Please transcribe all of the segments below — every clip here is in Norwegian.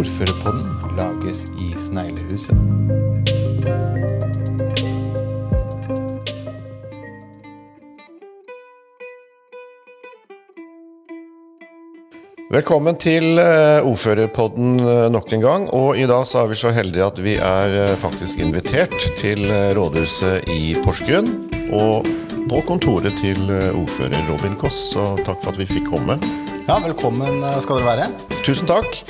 Ordførerpodden lages i Sneglehuset. Velkommen til eh, ordførerpodden eh, nok en gang. Og i dag så er vi så heldige at vi er eh, faktisk invitert til rådhuset i Porsgrunn. Og på kontoret til ordfører Robin Koss, så takk for at vi fikk komme. Ja, velkommen skal dere være. Tusen takk.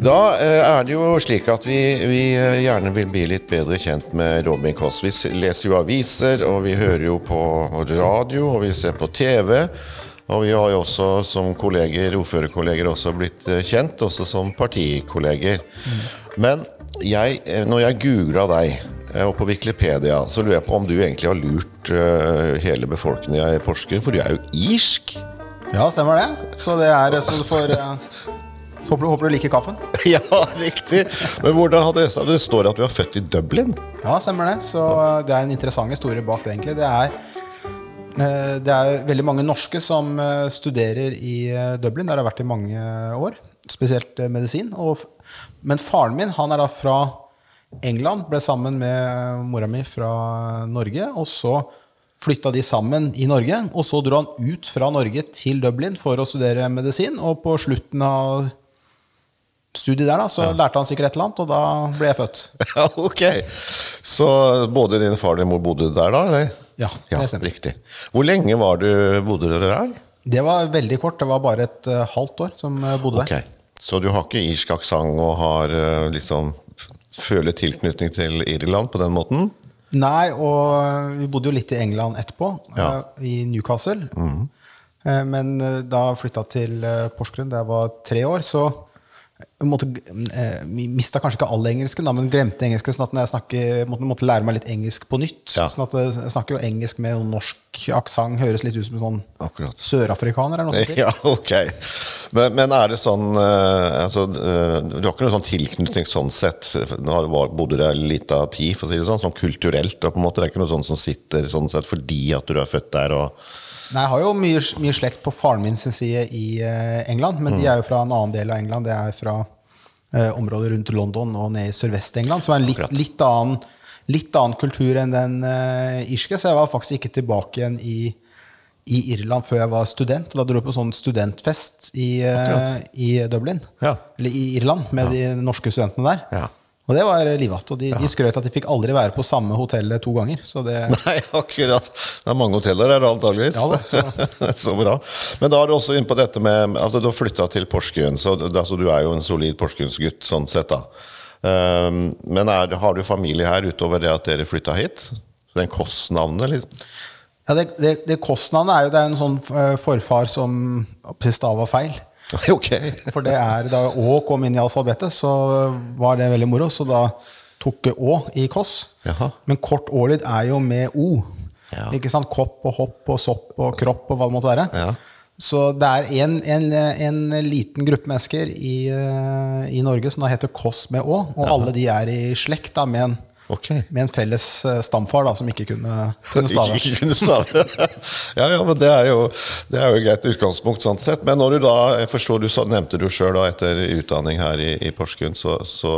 Da eh, er det jo slik at vi, vi eh, gjerne vil bli litt bedre kjent med Robin Koss. Vi leser jo aviser, og vi hører jo på radio, og vi ser på TV. Og vi har jo også som kolleger, ordførerkolleger også blitt eh, kjent, også som partikolleger. Men jeg, når jeg googla deg, og på Wikipedia, så lurer jeg på om du egentlig har lurt hele befolkninga i Porsgrunn, for du er jo irsk? Ja, stemmer det. Så det er så eh, håper, du, håper du liker kaffen? Ja, riktig. Men hvordan hadde det Det står at du er født i Dublin. Ja, stemmer det. Så eh, det er en interessant historie bak det, egentlig. Det er, eh, det er veldig mange norske som eh, studerer i Dublin. Der har jeg vært i mange år. Spesielt medisin. Og, men faren min han er da fra England. Ble sammen med mora mi fra Norge. Og så flytta de sammen i Norge. Og så dro han ut fra Norge til Dublin for å studere medisin. Og på slutten av studiet der da, så lærte han sikkert et eller annet, og da ble jeg født. Ja, ok. Så både din far og din mor bodde der da, eller? Ja, Ja, det stemmer. riktig. Hvor lenge var du bodde dere der? Det var veldig kort. Det var bare et uh, halvt år som jeg bodde Ok. der. Så du har ikke irsk aksent og har uh, liksom føler tilknytning til Irland på den måten? Nei, og vi bodde jo litt i England etterpå, Ja. uh, i Newcastle. Eh, Men eh, da flytta til eh, Porsgrunn da jeg var tre år, så måtte, eh, mista kanskje ikke all engelsken, men glemte engelsken. sånn at når jeg snakker, måtte, måtte lære meg litt engelsk på nytt. Ja. sånn at Jeg snakker jo engelsk med norsk aksent. Høres litt ut som en sånn Akkurat. sørafrikaner. Ja, ok. Men, men er det sånn eh, altså, eh, Du har ikke noen sånn tilknytning sånn sett? Nå bodde du der litt av tid, for å si det sånn, sånn kulturelt? da, på en måte. Det er ikke noe sånn som sitter sånn sett fordi at du er født der? og... Nei, Jeg har jo mye, mye slekt på faren min sin side i eh, England, men de er jo fra en annen del av England. Det er fra eh, området rundt London og ned i Sørvest-England, som er en litt, litt, annen, litt annen kultur enn den eh, irske. Så jeg var faktisk ikke tilbake igjen i, i Irland før jeg var student. Da dro jeg på sånn studentfest i, eh, i Dublin, Ja. eller i Irland, med de norske studentene der. Ja. Og det var livatt. Og de, de skrøt at de fikk aldri være på samme hotellet to ganger. Så det, Nei, akkurat. Det er mange hoteller her, antageligvis. Ja da, så. bra. Men da er du også inne på dette med altså Du har flytta til Porsgrunn, så altså, du er jo en solid Porsgrunnsgutt sånn sett, da. Um, men er, har du familie her utover det at dere flytta hit? Den Koss-navnet, liksom? Ja, det, det, det kostnavnet er jo det er en sånn eh, forfar som stava feil. ok. For det er da Å kom inn i alfabetet, så var det veldig moro. Så da tok Å i Koss. Men kort Å-lyd er jo med O. Ja. Ikke sant? Kopp og hopp og sopp og kropp og hva det måtte være. Ja. Så det er en, en, en liten gruppe mennesker i, eh, i Norge som da heter Koss med Å, og alle de er i slekt da med en, Ok. med en felles eh, stamfar da, som ikke kunne, kunne stave. Ikke kunne stave. ja, ja, men det er jo, det er jo et greit utgangspunkt sånn sett. Men når du da, jeg forstår du så nevnte du sjøl etter utdanning her i, i Porsgrunn, så, så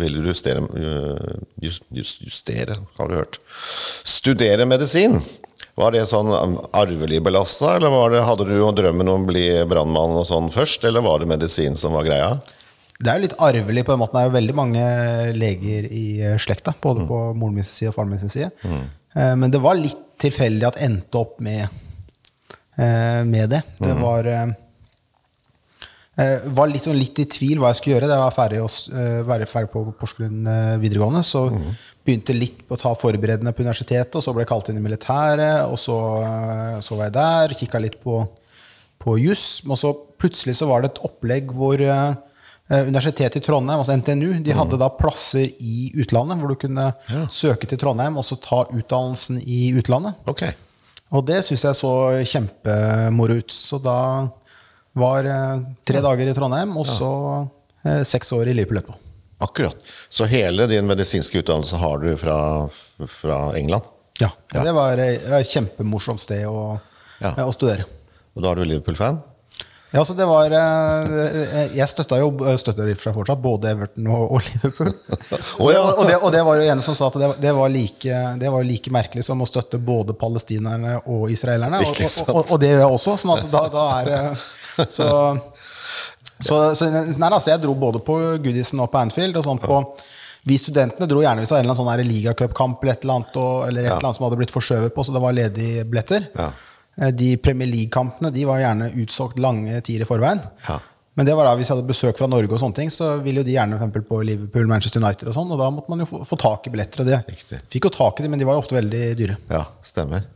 ville du justere, øh, just, just, justere, har du hørt, studere medisin. Var det sånn um, arvelig belasta, eller var det, hadde du drømmen om å bli brannmann og sånn først, eller var det medisin som var greia? Det er jo litt arvelig på den måten. Det er jo veldig mange leger i eh, slekta, både Mm. på moren min side og faren min side. Mm. Men det var litt tilfeldig at endte opp med, eh, med det. Det Mm. var eh, eh, var litt, sånn litt i tvil hva jeg skulle gjøre. Da jeg var ferdig, å eh, ferdig på Porsgrunn eh, videregående, så Mm. begynte litt på å ta forberedende på universitetet, og så ble jeg kalt inn i militæret, og så, eh, så var jeg der, kikka litt på, på juss, og så plutselig så var det et opplegg hvor eh, eh, Universitetet i Trondheim, altså NTNU, de hadde da plasser i utlandet, hvor du kunne søke til Trondheim og så ta utdannelsen i utlandet. Okay. Og det syns jeg så kjempemoro ut. Så da var eh, tre dager i Trondheim, og så eh, seks år i Liverpool. Akkurat. Så hele din medisinske utdannelse har du fra, fra England? Ja, Ja. Det var eh, et kjempemorsomt sted å, Ja. eh, å studere. Og da er du Liverpool-fan? Ja, så det var eh, Jeg støtta jo støtter i seg fortsatt både Everton og, Liverpool. Og, det, og det var jo en som sa at det, det, var like, det var like merkelig som å støtte både palestinerne og israelerne. Og, og, og, det gjør jeg også. Sånn at da, da er Så, så, så nei, altså, jeg dro både på Goodison og på Anfield. Og sånn på vi studentene dro gjerne hvis det var en eller annen sånn ligacupkamp eller et eller annet, eller et eller annet som hadde blitt forskjøvet på, så det var ledige billetter. Ja. Eh, De Premier League-kampene de var gjerne utsolgt lange tider i forveien. Ja. Men det var da hvis jeg hadde besøk fra Norge, og sånne ting, så ville jo de gjerne for på Liverpool, Manchester United og sånn, og da måtte man jo få, få tak i billetter. Og det Riktig. fikk jo tak i dem, men de var jo ofte veldig dyre. Ja, stemmer.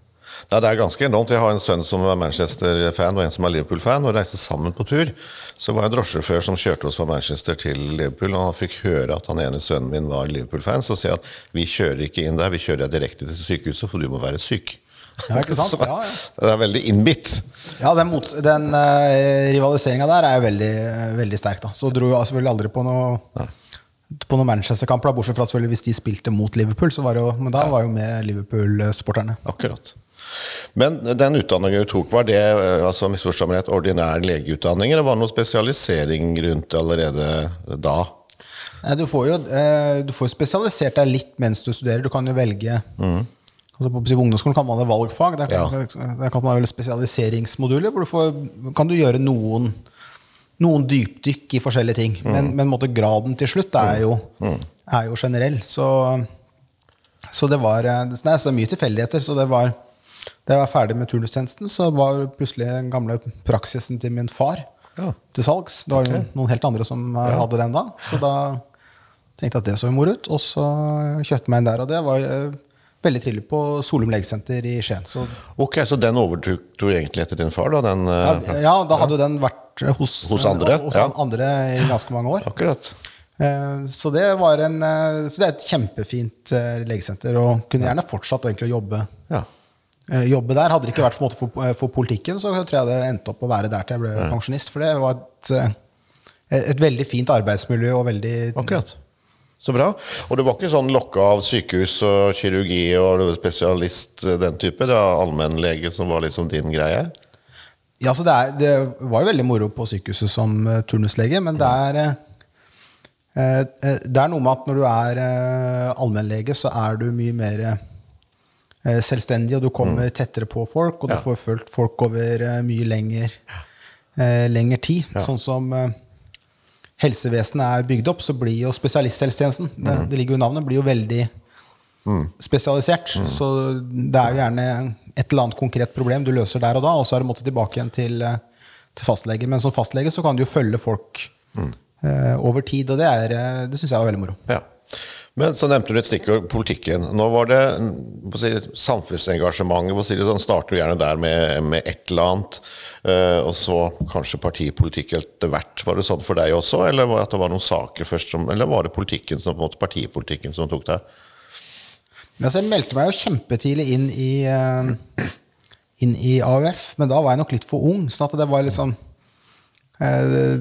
Nei, det er ganske enormt. Jeg har en sønn som er Manchester-fan og en som er Liverpool-fan. og reiste sammen på tur. Så var jeg en drosjesjåfør som kjørte oss fra Manchester til Liverpool. og Han fikk høre at han ene sønnen min var Liverpool-fan. Så sier at vi kjører ikke inn der, vi kjører deg direkte til sykehuset, for du må være syk. Ja, ikke sant? Ja, ja. Det er veldig innbitt. Ja, den, mots- den uh, rivaliseringa der er jo veldig, veldig sterk, da. Så dro jeg selvfølgelig aldri på noe på noen Manchester-kamp, bortsett fra selvfølgelig hvis de spilte mot Liverpool. Så var det jo, men da var jo med Liverpool-supporterne. Akkurat. Men den utdanningen du tok, var det eh, altså rett, ordinær legeutdanning, eller var det noe spesialisering rundt allerede da? Nei, Du får jo eh, du får jo spesialisert deg litt mens du studerer. Du kan jo velge altså På på ungdomsskolen kan man ha valgfag. Der kan, der kan man vel spesialiseringsmoduler. Hvor du får, kan du gjøre noen, noen dypdykk i forskjellige ting. Men, men måtte graden til slutt er jo, er jo generell. Så, så det var eh, det er så mye tilfeldigheter. Så det var da jeg var ferdig med turnustjenesten, så var plutselig den gamle praksisen til min far Ja. til salgs. Det var okay. noen helt andre som ja. hadde den da. Så da tenkte jeg at det så moro ut, og så kjøpte jeg meg inn der. Og det var eh, veldig trivelig på Solum legesenter i Skien. Så Ok, Så den overtok du egentlig etter din far? da? Den, eh, ja, ja, da hadde jo den vært hos, Hos andre, hos ja. andre i ganske mange år. Akkurat. Eh, Så det, var en, eh, så det er et kjempefint eh, legesenter, og kunne gjerne fortsatt egentlig å jobbe, Ja. eh, jobbe der. Hadde det ikke vært for, for, for politikken, så tror jeg det endte opp å være der til jeg ble pensjonist. For det var et, eh, et veldig fint arbeidsmiljø og veldig Akkurat. Så bra. Og du var ikke sånn lokka av sykehus og kirurgi og spesialist, eh, den type? Det var allmennlege som var liksom din greie? Ja, så det, er, det var jo veldig moro på sykehuset som uh, turnuslege, men det er eh, eh, Det er noe med at når du er allmennlege, så er du mye mer eh, selvstendig, og du kommer tettere på folk, og du får fulgt folk over eh, mye lenger, eh, lengre tid. Sånn som eh, helsevesenet er bygd opp, så blir jo spesialisthelsetjenesten det, det ligger jo i navnet, blir jo veldig spesialisert. Så det er jo gjerne et eller annet konkret problem du løser der og da, og så er du måttet tilbake igjen til, til fastlege. Men som fastlege så kan du jo følge folk eh, over tid, og det, er, eh, det syns jeg var veldig moro. Ja. Men så nevnte du et stikkord politikken. Nå var det si, samfunnsengasjementet. si sånn, Starter du gjerne der med, med et eller annet, Uh, og så kanskje partipolitikk etter hvert. Var det sånn for deg også, eller var det var noen saker først som, eller var det politikken som, på en måte, partipolitikken som tok deg? Altså, jeg meldte meg jo kjempetidlig inn i, uh, inn i AUF, men da var jeg nok litt for ung. sånn at det var liksom eh,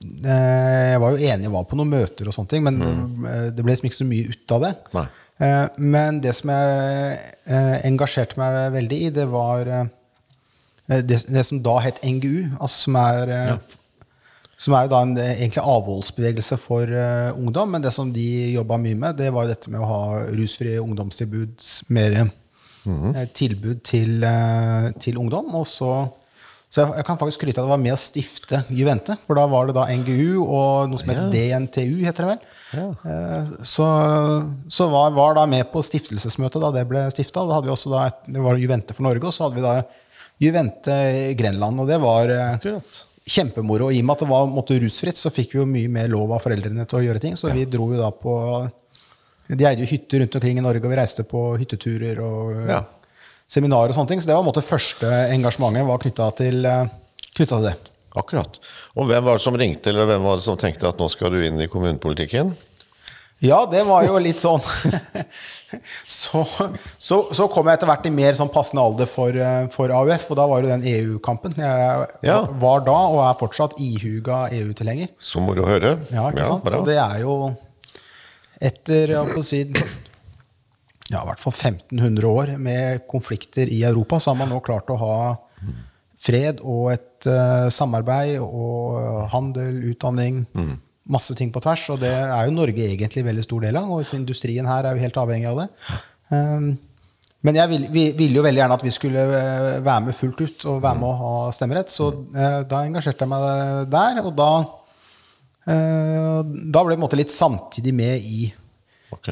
Jeg var jo enig, jeg var på noen møter, og sånne ting, men mm. det ble liksom ikke så mye ut av det. Nei. Eh, men det som jeg eh, engasjerte meg veldig i, det var eh, det, det som da het NGU, altså som er ja. som er jo da en eh, egentlig avholdsbevegelse for eh, ungdom. Men det som de jobba mye med, det var jo dette med å ha rusfrie ungdomstilbud. Mer eh, tilbud til, eh, til ungdom. Og så, så jeg, jeg kan faktisk skryte av at det var med å stifte Juvente. For da var det da NGU og noe som het DNTU, heter det vel. Ja. så så var, var da med på stiftelsesmøtet da det ble stifta. Da hadde vi også da et, det var Juvente for Norge, og så hadde vi da Juvente Grenland. Og det var eh, Akkurat. kjempemoro. Og i og med at det var måtte, rusfritt, så fikk vi jo mye mer lov av foreldrene til å gjøre ting. Så vi dro jo da på De eide jo hytter rundt omkring i Norge, og vi reiste på hytteturer og Ja. Seminarer og sånne ting. Så det var en måte første engasjementet var knytta til, eh, til det. Akkurat. Og hvem var det som ringte, eller hvem var det som tenkte at nå skal du inn i kommunepolitikken? Ja, det var jo litt sånn så, så, så kom jeg etter hvert i mer sånn passende alder for, eh, for AUF, og da var det den EU-kampen. Jeg Ja. var da, og er fortsatt, ihuga EU-tilhenger. Så moro å høre. Ja, ikke sant? bra. Og det er jo etter jeg si, ja, i hvert fall 1500 år med konflikter i Europa, så har man nå klart å ha fred og et uh, samarbeid og handel, utdanning. Masse ting på tvers. Og det er jo Norge egentlig veldig stor del av. Og industrien her er jo helt avhengig av det. Um, men jeg ville vil, vil jo veldig gjerne at vi skulle eh, være med fullt ut og være med å ha stemmerett. Så eh, da engasjerte jeg meg der. Og da, eh, da ble jeg på en måte litt samtidig med i.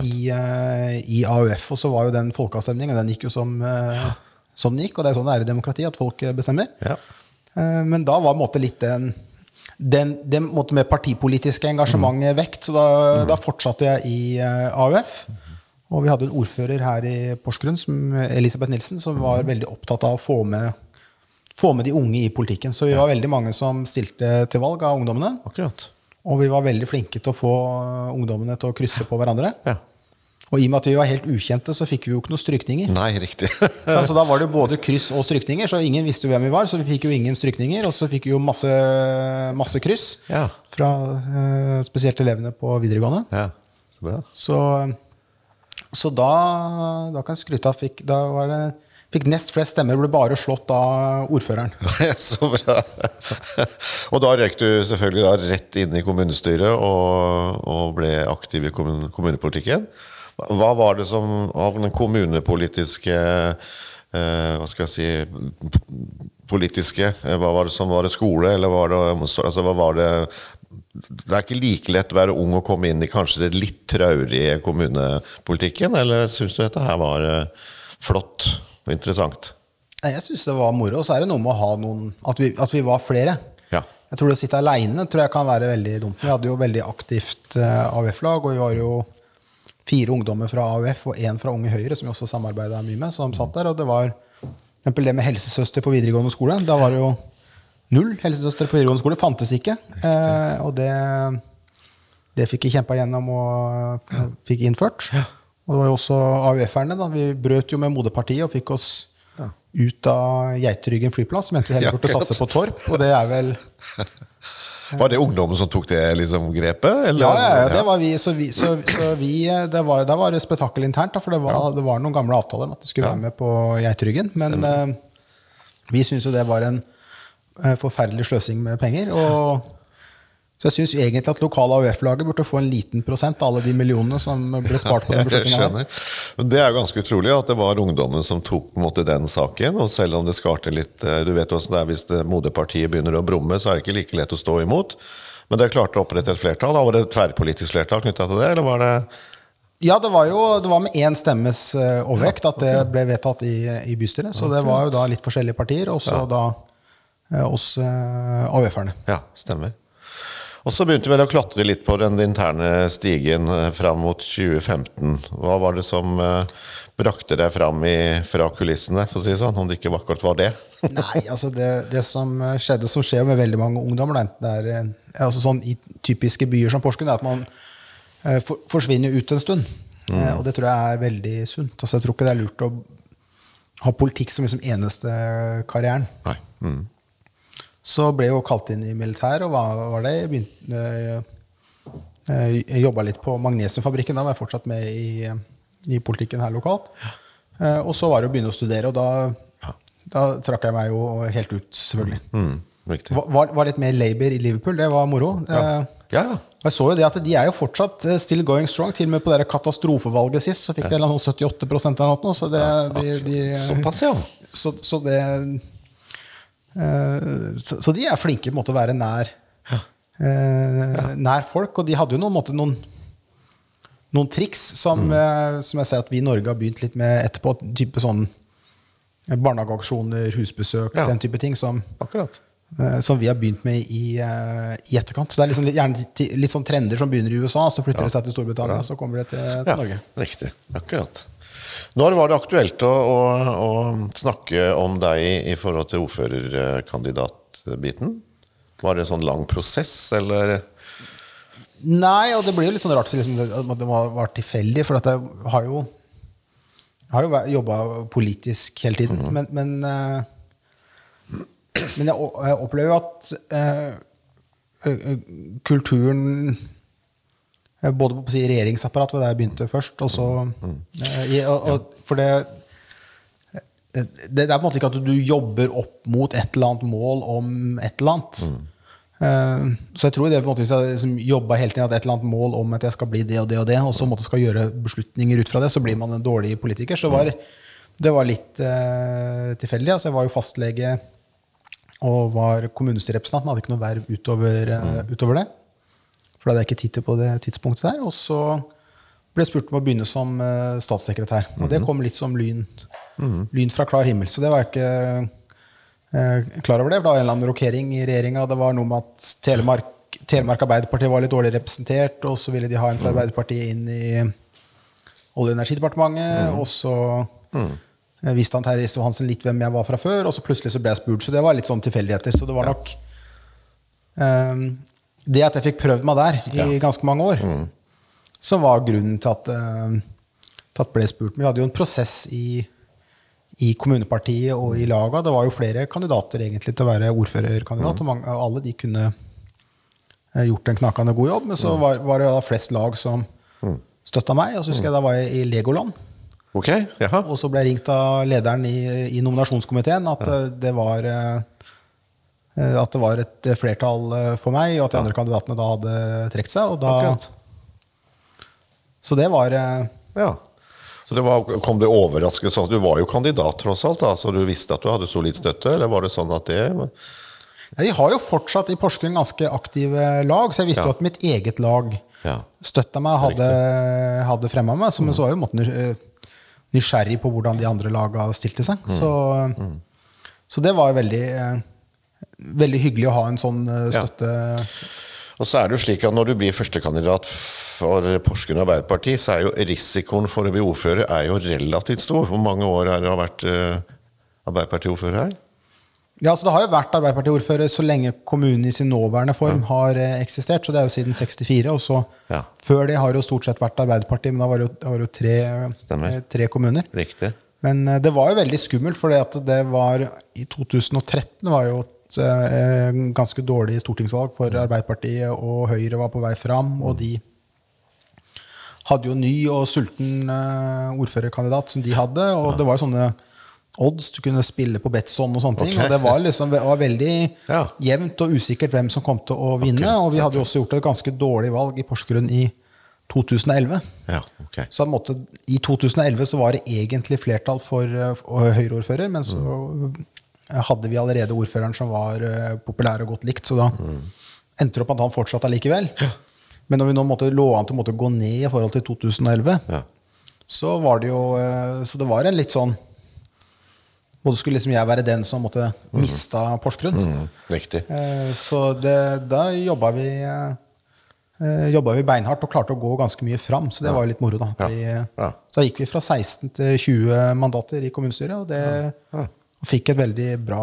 i, eh, i AUF. Og så var jo den folkeavstemningen, den gikk jo som, eh, som den gikk. Og det er sånn det er i demokrati, at folk eh, bestemmer. Ja. Men da var måte litt den, den, den måte med partipolitiske engasjementet vekt. Så da, da fortsatte jeg i AUF. Og vi hadde en ordfører her i Porsgrunn, som, Elisabeth Nilsen, som var veldig opptatt av å få med, få med de unge i politikken. Så vi var veldig mange som stilte til valg av ungdommene. Akkurat. Og vi var veldig flinke til å få ungdommene til å krysse på hverandre. Ja. Og i og med at vi var helt ukjente, så fikk vi jo ikke noen strykninger. Nei, riktig. Så altså, da var det både kryss og strykninger, så ingen visste jo hvem vi var. Så vi fikk jo ingen strykninger, og så fikk vi jo masse, masse kryss. Ja. Fra eh, spesielt elevene på videregående. ja. Så bra. Så, så da, da kan jeg skryte av fikk, Da var det Fikk nest flest stemmer, ble bare slått av ordføreren. Så bra. Og da røk du selvfølgelig rett inn i kommunestyret og, og ble aktiv i kommun, kommunepolitikken. Hva var det som av den kommunepolitiske eh, Hva skal jeg si Politiske Hva var det som var det skole, eller var det? Altså, hva var det det er ikke like lett å være ung og komme inn i kanskje det litt traurige kommunepolitikken, eller syns du dette her var eh, flott og interessant? Jeg syns det var moro. Og så er det noe med å ha noen At vi, at vi var flere. Ja. Jeg tror det å sitte aleine kan være veldig dumt. Vi hadde jo veldig aktivt eh, AUF-lag, og vi var jo fire ungdommer fra AUF og én fra Unge Høyre, som vi også samarbeida mye med, som satt der. Og det var eksempel det med helsesøster på videregående skole. Da var det jo null helsesøstre på videregående skole. Fantes ikke. Eh, og det, det fikk vi kjempa gjennom og fikk innført. Og det var jo også AUF-erne. da. Vi brøt jo med moderpartiet og fikk oss ut av Geitryggen flyplass. Mente vi heller Ja, burde satse på Torp, og det er vel Var det ungdommen som tok det liksom, grepet? Eller? Ja, ja, ja, det var vi. Så, vi, så, så vi det var, Da var det spetakkel internt, da, for det var, det var noen gamle avtaler om at de skulle være med på Geitryggen. Men uh, vi syns jo det var en uh, forferdelig sløsing med penger. Og, så jeg syns egentlig at lokale AUF-laget burde få en liten prosent av alle de millionene som ble spart på den skjønner. Men det er jo ganske utrolig at det var ungdommen som tok måte den saken. Og selv om det skarte litt eh, Du vet åssen det er hvis det moderpartiet begynner å brumme, så er det ikke like lett å stå imot. Men dere klarte å opprette et flertall. Da var det et tverrpolitisk flertall knytta til det, eller var det Ja, det var jo det var med én stemmes eh, overvekt at det ble vedtatt i, i bystyret. Så det var jo da litt forskjellige partier, og så da eh, oss eh, AUF-erne. Ja, stemmer. Og så begynte vi vel å klatre litt på den interne stigen eh, fram mot 2015. Hva var det som eh, brakte deg fram i, fra kulissene, for å si det sånn? Om det ikke akkurat var det? Nei, altså det, det som eh, skjedde, som skjer med veldig mange ungdommer, det er altså sånn i typiske byer som Porsgrunn, er at man for, forsvinner ut en stund. Eh, og det tror jeg er veldig sunt. Altså, jeg tror ikke det er lurt å ha politikk som liksom eneste karrieren. Nei. Mm. Så ble jeg jo kalt inn i militæret, og hva var det? Jeg begynte eh, Jeg jobba litt på Magnesiumfabrikken. Da var jeg fortsatt med i, i politikken her lokalt. Eh, og så var det å begynne å studere, og da, da trakk jeg meg jo helt ut, selvfølgelig. Mm. Var, var- var litt mer Labour i Liverpool. Det var moro. Ja. Ja, ja. jeg så jo det at de er jo fortsatt eh, still going strong. Til og med på det katastrofevalget sist så fikk de eller noe 78 eller noe. Så, det, de, de, Såpass, ja. så, så det eh, så, så de er flinke på en måte å være nær eh, Nær folk. Og de hadde jo noen, måte, noen, noen triks som, mm. som jeg ser at vi i Norge har begynt litt med etterpå. Type sånn barnehageaksjoner, husbesøk, Ja. den type ting som, eh, som vi har begynt med i, eh, i etterkant. Så det er liksom gjerne litt sånn trender som begynner i USA, så flytter det seg til Storbritannia, så kommer det til, til Ja, Norge. riktig. Akkurat. Når var det aktuelt å, å, å snakke om deg i, forhold til ordførerkandidatbiten? Var det en sånn lang prosess, eller? Nei, og det blir jo litt sånn rart liksom, det- at det var, var tilfeldig, for at jeg har jo jeg har jo jobba politisk hele tiden, men, men, eh, men jeg, jeg opplever jo at eh, eh, kulturen Både på si regjeringsapparatet, hvor jeg begynte først, og så mm. og, og, For det det, det er på en måte ikke at du jobber opp mot et eller annet mål om et eller annet. Eh, så jeg tror det på en måte hvis jeg liksom jobba hele tiden at et eller annet mål om at jeg skal bli det og det og det, og så måte skal gjøre beslutninger ut fra det, så blir man en dårlig politiker. Så det var, det var litt uh, tilfeldig. Altså jeg var jo fastlege og var kommunestyrerepresentant, men hadde ikke noe verv utover, uh, utover det. For det hadde jeg ikke tid til på det tidspunktet der. Og så ble jeg spurt om å begynne som eh, statssekretær. Og det kom litt som lyn, lyn fra klar himmel. Så det var jeg ikke eh, klar over det. Det var en eller annen rokering i regjeringa. Det var noe med at Telemark, Telemark Arbeiderparti var litt dårlig representert, og så ville de ha en fra Arbeiderpartiet inn i Olje- og energidepartementet. Og så eh, visste han Terje Johansen litt hvem jeg var fra før, og så plutselig så ble jeg spurt. Så det var litt sånn tilfeldigheter. Så det var nok eh, det at jeg fikk prøvd meg der i ganske mange år, som var grunnen til at, uh, til at ble spurt. Men vi hadde jo en prosess i, i kommunepartiet og i laga. Det var jo flere kandidater egentlig til å være ordførerkandidat, og mange, alle de kunne eh, gjort en knakende god jobb. Men så var, var det da flest lag som støtta meg. Og så husker jeg da var jeg i Legoland. Okay. Og så ble jeg ringt av lederen i, i nominasjonskomiteen at eh, det var eh, at det var et flertall eh, for meg, og at de andre kandidatene da hadde trukket seg. Og da, så det var eh, Ja. Så det var, kom det overraskende sånn at du var jo kandidat tross alt, da, så du visste at du hadde solid støtte, eller var det sånn at det Vi har jo fortsatt i Porsgrunn ganske aktive lag, så jeg visste Ja. jo at mitt eget lag Ja. støtta meg, hadde, hadde fremma meg. Så, men så var jeg jo på en måte eh, nysgjerrig på hvordan de andre laga stilte seg. Så, så det var jo veldig, eh, veldig hyggelig å ha en sånn støtte. Ja. Og så er det jo slik at når du blir førstekandidat for Porsgrunn Arbeiderparti, så er jo risikoen for å bli ordfører er jo relativt stor. Hvor mange år har det vært Arbeiderpartiordfører Arbeiderparti-ordfører her? Ja, så Det har jo vært Arbeiderparti-ordfører så lenge kommunen i sin nåværende form har eh, eksistert. så Det er jo siden 64. og så Ja. Før det har jo stort sett vært Arbeiderpartiet, men da var det jo, var det jo tre, eh, tre kommuner. Riktig. Men eh, det var jo veldig skummelt, for det var i 2013 var jo et eh, ganske dårlig stortingsvalg for Arbeiderpartiet, og Høyre var på vei fram, og de hadde jo ny og sulten eh, ordførerkandidat som de hadde, og det var jo sånne odds du kunne spille på Betson og sånne ting, Ok. og det var liksom det var veldig Ja. jevnt og usikkert hvem som kom til å vinne, Okay. og vi hadde jo også gjort et ganske dårlig valg i Porsgrunn i 2011. Ja, okay. Så måte, I 2011 så var det egentlig flertall for for Høyre-ordfører, men så eh, hadde vi allerede ordføreren som var eh, populær og godt likt, så da endte det opp at han fortsatte allikevel. Men når vi nå måtte, lå an til å gå ned i forhold til 2011, Ja. så var det jo eh, Så det var en litt sånn Både skulle liksom jeg være den som måtte mista Porsgrunn. Mm, riktig. Eh, Så det, da jobba vi, vi beinhardt og klarte å gå ganske mye fram. Så det var jo litt moro. da. Ja. Vi, Ja. Så da gikk vi fra 16 til 20 mandater i kommunestyret, og det Ja. og fikk et veldig bra,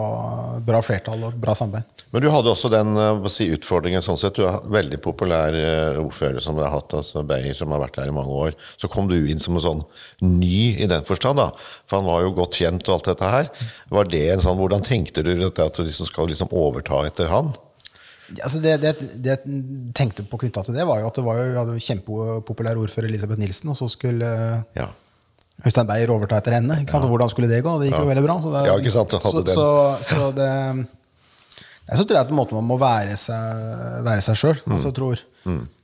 bra flertall og bra samarbeid. Men du hadde også den eh, si, utfordringen sånn sett. Du er veldig populær eh, ordfører som du har hatt, altså Beyer, som har vært der i mange år. Så kom du inn som en sånn ny i den forstand, da. For han var jo godt kjent og alt dette her. Var det en sånn, Hvordan tenkte du at du liksom skal liksom overta etter han? Ja, altså det, det, det jeg tenkte på knytta til det, var jo at det var jo, vi hadde kjempepopulær ordfører Elisabeth Nilsen, og så skulle Ja. Øystein Beyer overta etter henne. Ikke sant? Og hvordan skulle det gå? Det gikk jo veldig bra. Så det, Ja, ikke sant, så så, så, så det Jeg så tror jeg at måte man må være seg, sjøl. Mm. Altså, jeg tror,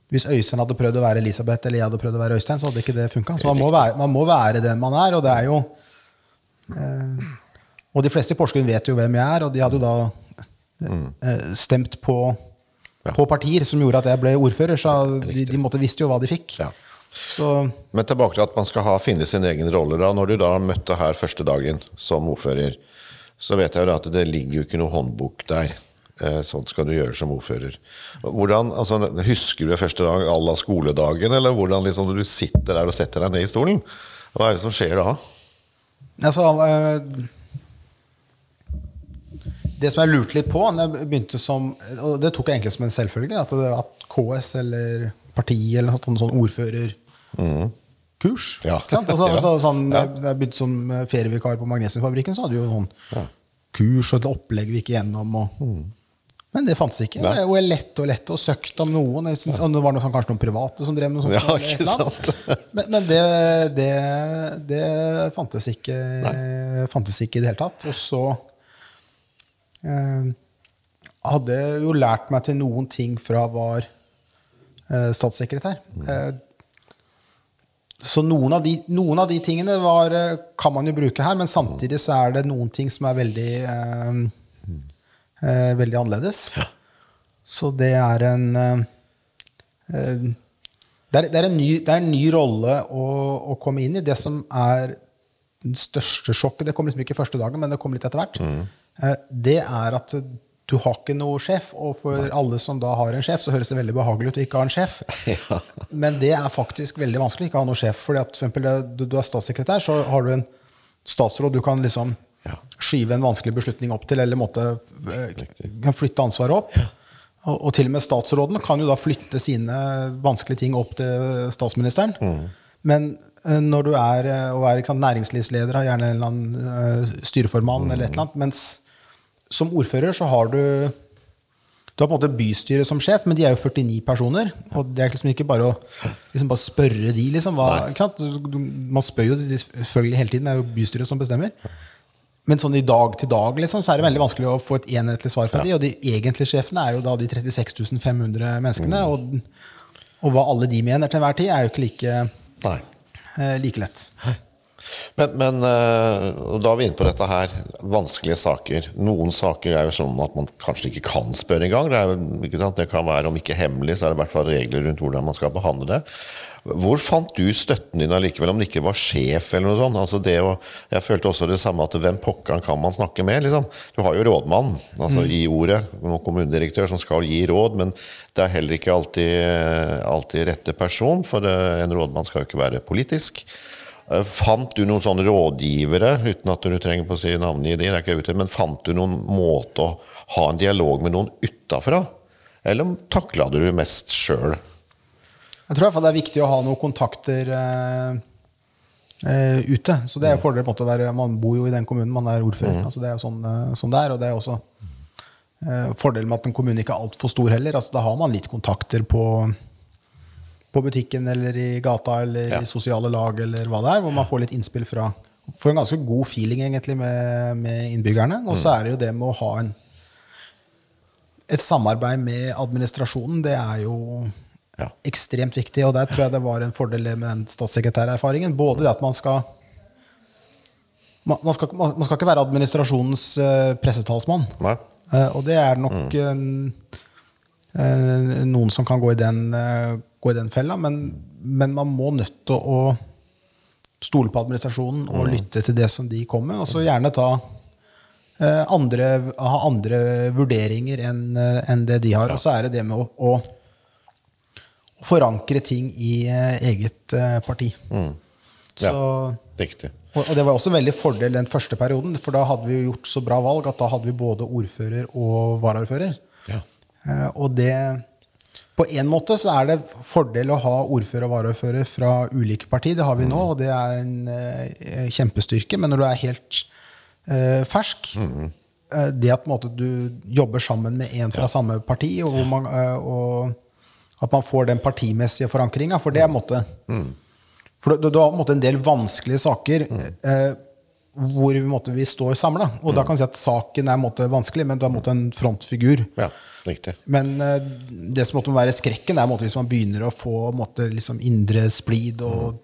Hvis Øystein hadde prøvd å være Elisabeth, eller jeg hadde prøvd å være Øystein, så hadde ikke det funka. Så man må, være, man må være den man er, og det er jo eh, Og de fleste i Porsgrunn vet jo hvem jeg er, og de hadde jo da eh, stemt på, på partier som gjorde at jeg ble ordfører, så de, de måtte visste jo hva de fikk. Ja. Så Men tilbake til at man skal ha, finne sin egen rolle. da. Når du da møtte her første dagen som ordfører, så vet jeg jo da at det ligger jo ikke noe håndbok der. Sånt Sånn skal du gjøre som ordfører. Hvordan, altså, Husker du første dag à la skoledagen, eller hvordan liksom du sitter der og setter deg ned i stolen? Hva er det som skjer da? Altså, eh, det som jeg lurte litt på når jeg begynte som, Og det tok jeg egentlig som en selvfølge, at, det, at KS eller partiet eller noe sånn ordførerkurs Ja. ikke sant? Altså, Ja. altså, sånn, jeg- begynte som eh, ferievikar på Magnesiumfabrikken, så hadde vi jo sånn kurs og et opplegg vi gikk gjennom. Og, Men Men det fantes ikke. Nei. Og jeg lette og lette og søkte om noen. Jeg om det var noe, kanskje noen private som drev med noe sånt. Ja? Men, men det, det, det fantes, ikke, fantes ikke i det hele tatt. Og så eh, hadde jo lært meg til noen ting fra jeg var eh, statssekretær. Eh, så noen av, de, noen av de tingene var, eh, kan man jo bruke her, men samtidig så er det noen ting som er veldig, eh, eh, veldig annerledes. Så det er en eh, eh, det, er, det, er en ny, det er en ny rolle å, å komme inn i. Det som er det største sjokket, det kom liksom ikke første dagen, men det kom litt etter hvert, eh, det er at du har ikke noe sjef. Og for alle som da har en sjef, så høres det veldig behagelig ut å ikke ha en sjef. Ja. Men det er faktisk veldig vanskelig å ikke ha noen sjef. fordi at for eksempel, du, du er statssekretær, så har du en statsråd du kan liksom Ja. skyve en vanskelig beslutning opp til, eller måtte, eh, kan flytte ansvaret opp. Og, og til og med statsråden kan jo da flytte sine vanskelige ting opp til statsministeren. Men eh, når du er, eh, og er sant, næringslivsleder, har gjerne en eller annen styreformann, styreformann, eller et eller annet, mens som ordfører så har du du har på en måte bystyret som sjef, men de er jo 49 personer. Og det er liksom ikke bare å liksom bare spørre de, liksom. Hva, man spør jo selvfølgelig hele tiden, det er jo bystyret som bestemmer. Men sånn i dag til dag liksom, så er det veldig vanskelig å få et enhetlig svar fra de, og de egentlige sjefene er jo da de 36 500 menneskene. Og, og hva alle de mener til enhver tid, er jo ikke like, Nei. eh, like lett. Men, men eh, da er vi inne på dette her. Vanskelige saker. Noen saker er jo sånn at man kanskje ikke kan spørre engang. Det, er jo- det kan være, om ikke hemmelig, så er det i hvert fall regler rundt hvordan man skal behandle det. Hvor fant du støtten din allikevel, om det ikke var sjef eller noe sånt? Altså det å, jeg følte også det samme at hvem pokkeren kan man snakke med? liksom? Du har jo rådmann, altså i ordet, noen kommunedirektør som skal gi råd, men det er heller ikke alltid, alltid rette person, for eh, en rådmann skal jo ikke være politisk. Eh, Fant du noen sånne rådgivere, uten at du trenger på å si navnet i det, det er ikke ute, men fant du noen måte å ha en dialog med noen utafra? Eller takla du det mest sjøl? Jeg tror i hvert fall det er viktig å ha noen kontakter eh, eh, ute. Så det er jo fordel på en måte å være Man bor jo i den kommunen man er ordfører. Altså det er jo sånn, eh, sånn det er. Og det er også eh, fordelen med at en kommune ikke er altfor stor heller. Altså da har man litt kontakter på, på butikken eller i gata eller Ja. i sosiale lag eller hva det er, hvor man får litt innspill fra Får en ganske god feeling egentlig med, med innbyggerne. Og så er det jo det med å ha en et samarbeid med administrasjonen, det er jo Ja. ekstremt viktig. Og der tror jeg det var en fordel med den statssekretærerfaringen. Både det at man skal man, man, skal, man skal ikke være administrasjonens eh, pressetalsmann. Eh, og det er nok eh, eh, noen som kan gå i den, eh, gå i den fella, men, men man må nødt til å stole på administrasjonen og lytte til det som de kommer med, og så gjerne ta eh, andre, ha andre vurderinger enn en det de har. Og så er det det med å, å, å forankre ting i eh, eget eh, parti. Så, Riktig. og, og det var også en veldig fordel den første perioden, for da hadde vi gjort så bra valg at da hadde vi både ordfører og varaordfører. Ja. Eh, og det På en måte så er det fordel å ha ordfører og varaordfører fra ulike partier. Det har vi nå, og det er en eh, kjempestyrke. Men når du er helt eh, fersk eh, Det at måte, du jobber sammen med en fra samme parti, og, man, eh, og at man får den partimessige forankringa, for det er en måte. For du, du har en måte en del vanskelige saker eh, hvor vi, måte, vi står samla. Og da kan vi si at saken er måte vanskelig, men du er måte en frontfigur. ja, riktig. Men uh, det som måtte må være skrekken, er hvis man begynner å få liksom indre splid, og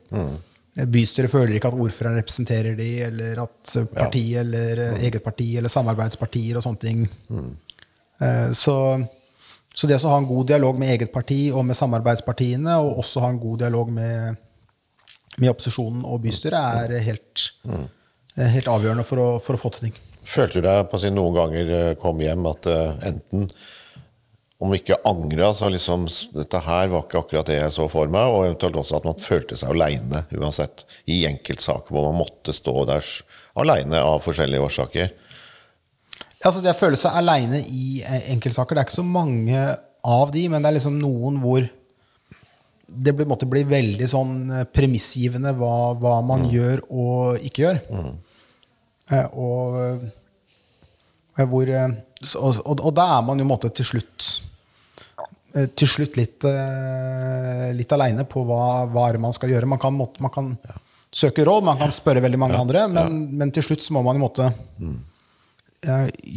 bystyret føler ikke at ordføreren representerer de, eller at partiet eller eh, eget parti eller samarbeidspartier og sånne ting. Eh, så, så det å ha en god dialog med eget parti og med samarbeidspartiene, og også ha en god dialog med, med opposisjonen og bystyret, er helt, eh, helt avgjørende for å, for å få til ting. Følte du deg på sin noen ganger eh, kom hjem at eh, enten om ikke angra, så liksom dette her var ikke akkurat det jeg så for meg, og eventuelt også at man følte seg aleine uansett, i enkeltsaker hvor man måtte stå der aleine av forskjellige årsaker. Altså Det å føle seg aleine i eh, enkeltsaker, det er ikke så mange av de, men det er liksom noen hvor det blir, måtte bli veldig sånn premissgivende hva, hva man gjør og ikke gjør. Eh, og Eh, Hvor, eh, og, og, og da er man jo en måte til slutt eh, til slutt litt, eh, litt aleine på hva, hva er det man skal gjøre. Man kan, man kan søke råd, man kan spørre veldig mange andre, men, men til slutt så må man i måte mm.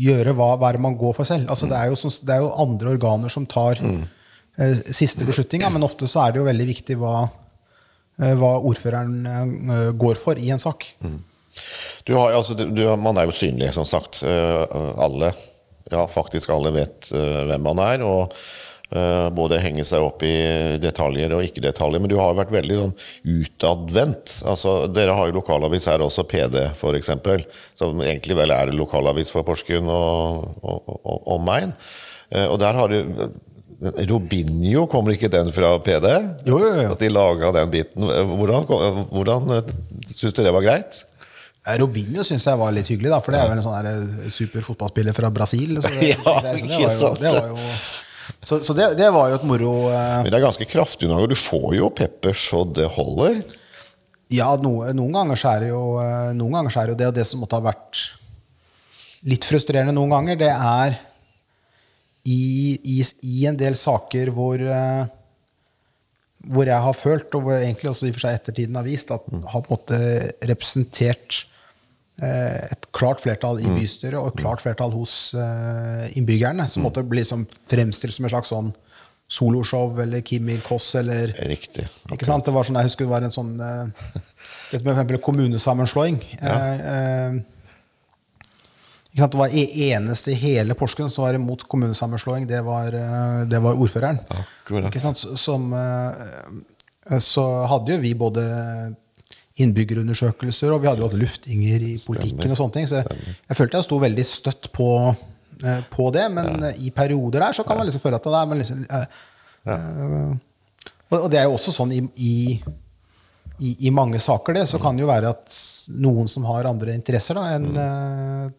gjøre hva, hva er det man går for selv. Altså, det, er jo, sånn- det er jo andre organer som tar eh, siste beslutninga, men ofte så er det jo veldig viktig hva, eh, hva ordføreren eh, går for i en sak. Du har, altså, du, man er jo synlig, som sagt. Eh, alle, ja, faktisk alle vet eh, hvem man er. og eh, både henge seg opp i detaljer og ikke-detaljer. Men du har jo vært veldig sånn utadvendt. Altså, dere har jo lokalavis her også, PD f.eks., som egentlig vel er lokalavis for Porsgrunn og, og, og, og Main. Og der har du Robinho, kommer ikke den fra PD? Jo, jo, jo. At de laga den biten. Hvordan, hvordan syns du det var greit? Eh, Robinho syns jeg var litt hyggelig, da, for det er jo en sånn eh, super fotballspiller fra Brasil. Så det, Ja, det, så det ikke var jo, sant. det var jo, så, så det, det var jo et moro eh, Men det er ganske kraftig unna. Du får jo pepper så det holder. Ja, no, noen ganger så er det jo eh, Noen ganger så er det jo det, og det som måtte ha vært litt frustrerende noen ganger, det er i, i, i en del saker hvor eh, hvor jeg har følt, og hvor egentlig også i og for seg ettertiden har vist, at har på en måte representert et klart flertall i bystyret og et klart flertall hos eh, innbyggerne, som måtte bli liksom fremstilt som et slags sånn soloshow eller Kim Il-Koss eller Riktig. ikke sant? Det var sånn, jeg husker det var en sånn eh, for eksempel kommunesammenslåing. Ja. eh, ikke sant? Det var e- eneste i hele Porsgrunn som var imot kommunesammenslåing, det var, eh, det var ordføreren. Akkurat. Ikke sant? Som, eh, så hadde jo vi både innbyggerundersøkelser, og vi hadde jo hatt luftinger i politikken og sånne ting. Så jeg, jeg følte jeg sto veldig støtt på, eh, på det, men ja. i perioder der så kan man liksom føle at det er men liksom, eh, eh, og, og det er jo også sånn i, i, i, i mange saker, det, så kan det jo være at noen som har andre interesser da, enn mm.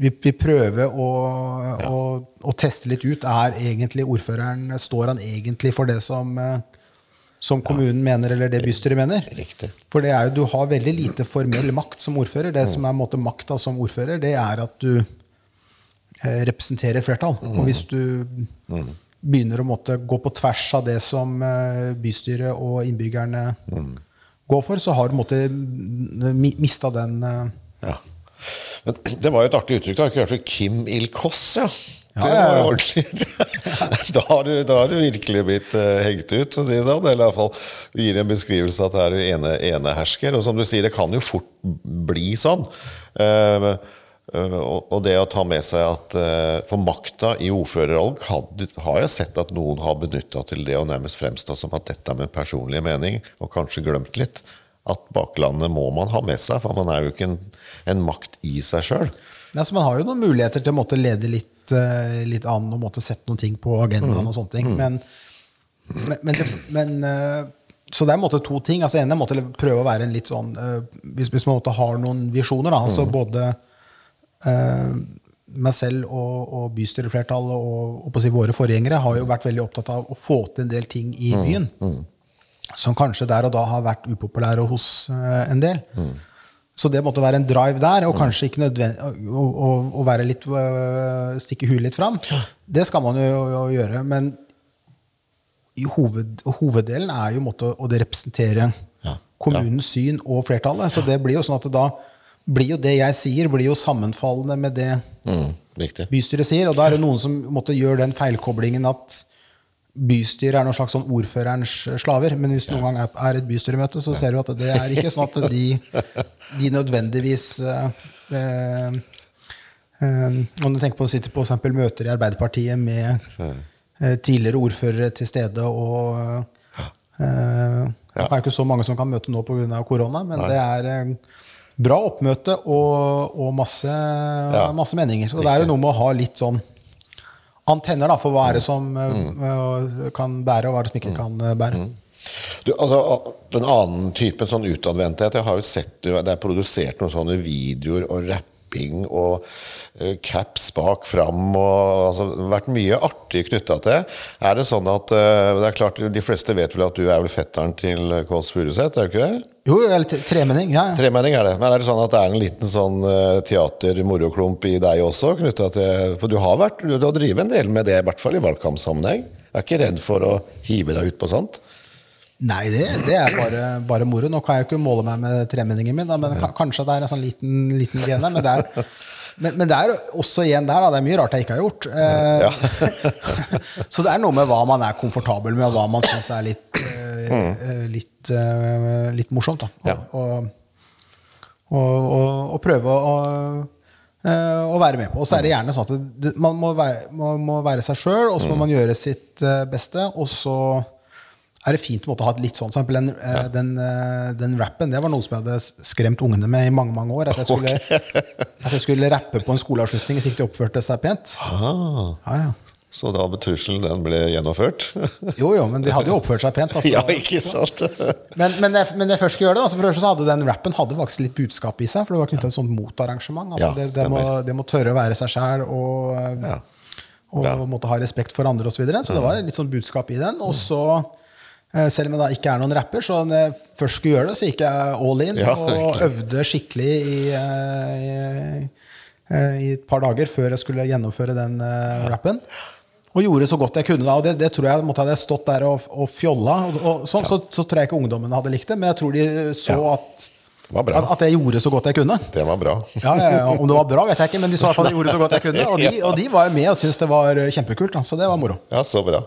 vi, vi prøver å, å, å teste litt ut. Er egentlig ordføreren Står han egentlig for det som, eh, som kommunen mener, eller det bystyret mener? Riktig. For det er jo, du har veldig lite formell makt som ordfører. Det som er måte makta som ordfører, det er at du eh, representerer flertall. flertall. Og hvis du begynner å måtte gå på tvers av det som eh, bystyret og innbyggerne går for, så har du måte mista den eh, Ja. Men det var jo et artig uttrykk. da? Kim Il-Koss, ja. Ja, ja, ja. da, har du, da har du virkelig blitt uh, hengt ut, si det sånn. Eller iallfall gir en beskrivelse at det er ene, enehersker. Og som du sier, det kan jo fort bli sånn. Eh, eh, og, det å ta med seg at eh, For makta i ordførerrollen har jeg sett at noen har benytta til det å nærmest fremstå som at dette er med personlig mening, og kanskje glemt litt. At baklandet må man ha med seg, for man er jo ikke en, en makt i seg sjøl. Ja, så man har jo noen muligheter til å måtte lede litt, eh, litt an og måtte sette noen ting på agendaen. og sånne ting. Men, men, men, det, men eh, Så det er en måte to ting. altså ene måtte prøve å være en litt sånn eh, Hvis, hvis man måtte har noen visjoner, da, altså både eh, meg selv og, og bystyreflertallet og, og si våre forgjengere har jo vært veldig opptatt av å få til en del ting i byen. Som kanskje der og da har vært upopulære hos en del. Så det måtte være en drive der, og kanskje ikke nødvendig å, å, å være litt øh, stikke huet litt fram. Det skal man jo, gjøre. Men i hoved, hoveddelen er jo måtte, å det representere kommunens syn og flertallet. Så det blir jo sånn at da blir jo det jeg sier, blir jo sammenfallende med det Mm, bystyret sier. Og da er det noen som måtte gjøre den feilkoblingen at bystyret er noen slags sånn ordførerens slaver. Men hvis det noen gang er, et bystyremøte, så ser du at det er ikke sånn at de, de nødvendigvis eh, eh, eh, Om du tenker på å sitte på eksempel møter i Arbeiderpartiet med eh, tidligere ordførere til stede og eh, Det er ikke så mange som kan møte nå pga. korona, men det er eh, bra oppmøte og, og masse, masse meninger. Så det er jo noe med å ha litt sånn antenner da, for hva er det som eh, kan bære, og hva er det som ikke kan eh, bære. Du, altså, En annen type sånn utadvendthet Jeg har jo sett det er produsert noen sånne videoer og rapping og eh, caps bak fram. Og, altså, det vært mye artig knytta til. Er det sånn at eh, det er klart, De fleste vet vel at du er vel fetteren til Kåss Furuseth, er du ikke det? Jo, eller tremenning. Ja. Tremenning er det. Men er det sånn at det er en liten sånn eh, teater-moroklump i deg også? Til, for du har, vært, du har drevet en del med det, i hvert fall i valgkampsammenheng. Jeg er ikke redd for å hive deg ut på sånt? Nei, det, det er bare, bare moro. Nå kan jeg jo ikke måle meg med tremenningen min, da, men ka- kanskje det er en sånn liten, liten gen der. Men det, er, men, men det er også igjen der, da. Det er mye rart jeg ikke har gjort. Eh, så det er noe med hva man er komfortabel med, og hva man syns er litt, eh, eh, litt, eh, litt morsomt. Da. Og, Ja. og, og, og, prøve å, eh, å være med på. Og så er det gjerne sånn at det, man må være, må, må være seg sjøl, og så må man gjøre sitt beste. Og så er det fint å måtte ha et litt sånn eksempel, den, ja. den, eh, den rappen, det var noe som jeg hadde skremt ungene med i mange mange år. At jeg skulle, at jeg skulle rappe på en skoleavslutning hvis ikke de oppførte seg pent. Ah, Ja, ja. så da trusselen den ble gjennomført? Jo, jo, men de hadde jo oppført seg pent. Altså. ja, ikke sant? Men, men, jeg, men jeg først skal gjøre det, altså for først så hadde den rappen hadde faktisk litt budskap i seg. For det var knytta til et sånt motarrangement. Altså det, det, må, det må tørre å være seg sjæl og, eh, og måtte ha respekt for andre osv. Så, videre. så det var litt sånn budskap i den. Og så, eh, selv om jeg da ikke er noen rapper, så når jeg først skulle gjøre det, så gikk jeg all in Ja, og øvde skikkelig i, eh, i, eh, i et par dager før jeg skulle gjennomføre den eh, rappen. Og gjorde så godt jeg kunne. da, og Det, det tror jeg måtte hadde jeg stått der og, og fjolla. Og, og sånn, så, så tror jeg ikke ungdommene hadde likt det, men jeg tror de så Ja. at. At, at jeg gjorde så godt jeg kunne. Det var bra. Ja, ja, ja, Om det var bra, vet jeg ikke, men de fall at jeg gjorde så godt jeg kunne. Og de, og de var med og syntes det var eh, kjempekult. Så det var moro. Ja, så bra.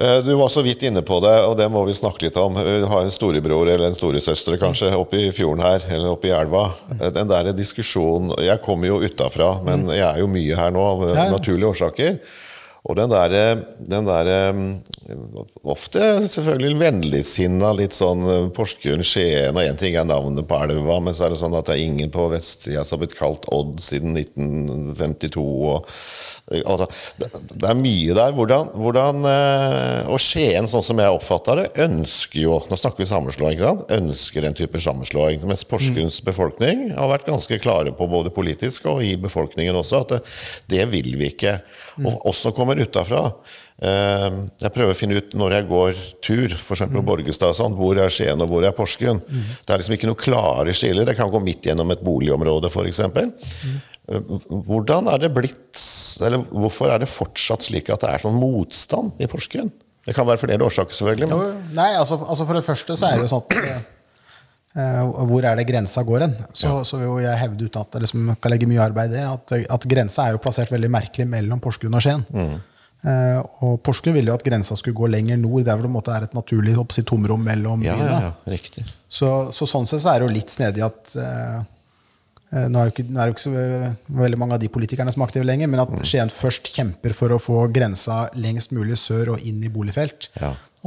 Eh, Du var så vidt inne på det, og det må vi snakke litt om. Du har en storebror eller en storesøster kanskje oppe i fjorden her, eller oppe i elva. Eh, Den der diskusjonen Jeg kommer jo utafra, men jeg er jo mye her nå av Mm. Naturlige årsaker. Og den der, den der eh, Ofte selvfølgelig vennligsinna, litt sånn eh, Porsgrunn, Skien, og én ting er navnet på elva, men så er det sånn at det er ingen på vestsida som har blitt kalt Odd siden 1952. Og, eh, altså, det, det er mye der. Hvordan, hvordan eh, Og Skien, sånn som jeg oppfatter det, ønsker jo Nå snakker vi sammenslåing, ikke sant? Ønsker en type sammenslåing. Mens Porsgrunns befolkning har vært ganske klare på, både politisk og i befolkningen også, at det, det vil vi ikke. Og også som kommer utafra. Eh, jeg prøver å finne ut når jeg går tur, f.eks. på Borgestad, sånn, hvor er Skien og hvor er Porsgrunn. Det er liksom ikke noe klare skiller. Det kan gå midt gjennom et boligområde, f.eks. Hvordan er det blitt Eller hvorfor er det fortsatt slik at det er sånn motstand i Porsgrunn? Det kan være flere årsaker, selvfølgelig. Jo, Men, Nei, altså, altså For det første så er det jo sånn at eh, Hvor er det grensa går hen? Så, så vil jeg hevde ut at jeg liksom kan legge mye arbeid i det. At, at grensa er jo plassert veldig merkelig mellom Porsgrunn og Skien. Eh, og Porsgrunn ville jo at grensa skulle gå lenger nord, der hvor det måte er et naturlig si, tomrom mellom ja, byene. ja, ja. Så, så sånn sett så er det jo litt snedig at eh, eh, nå er, jo ikke, er jo ikke så ve- veldig mange av de politikerne som er aktive lenger, men at Skien først kjemper for å få grensa lengst mulig sør og inn i boligfelt.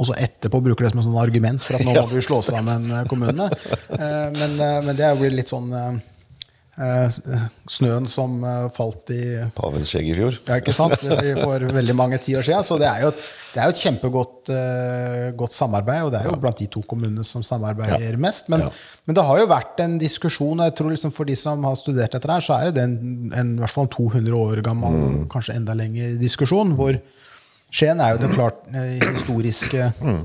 Ja. Og så etterpå bruker det som et sånn argument for at nå må vi slå sammen eh, kommunene. Eh, men, eh, men det blir litt sånn snøen som falt i Pavens skjegg i fjor. ja, ikke sant? For veldig mange tiår siden. Så det er jo, det er jo et kjempegodt godt samarbeid, og det er jo blant de to kommunene som samarbeider mest. Men, Ja. men det har jo vært en diskusjon, og jeg tror liksom for de som har studert dette her, så er det en, en, i hvert fall en 200 år gammel, Mm. kanskje enda lengre diskusjon, hvor Skien er jo det klart eh, historiske Mm.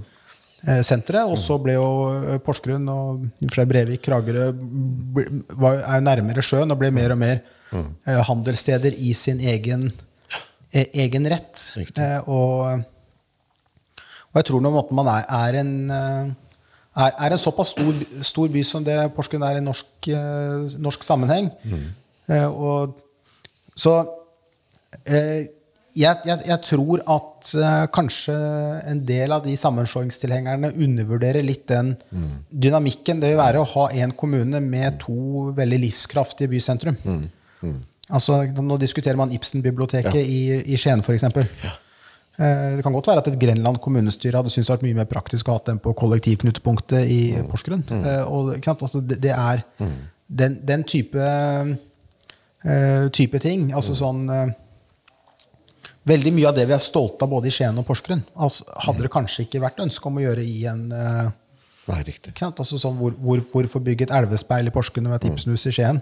eh, senteret, og så ble jo eh, Porsgrunn og fra Brevik, Kragerø var, er jo nærmere sjøen og ble mer og mer Mm. handelssteder i sin egen, e egen rett. Og, og jeg tror nå man er, er en er, er en såpass stor, stor by som det Porsgrunn er i norsk, norsk sammenheng. Eh, og så eh, jeg, jeg, jeg tror at uh, kanskje en del av de sammenslåingstilhengerne undervurderer litt den dynamikken. Det vil være å ha en kommune med to veldig livskraftige bysentrum. Altså, nå diskuterer man Ibsen-biblioteket i, i Skien, f.eks. Eh, Det kan godt være at et Grenland kommunestyre hadde syntes det vært mye mer praktisk å ha den på kollektivknutepunktet i Porsgrunn. Eh, Og? Altså, det, det er den, den type, type ting. Altså sånn Veldig mye av det vi er stolte av både i Skien og Porsgrunn, altså, hadde det kanskje ikke vært ønske om å gjøre i en uh, Nei, riktig. Altså sånn, hvor, hvor, hvorfor bygge et elvespeil i Porsgrunn og et Ibsenhus i Skien?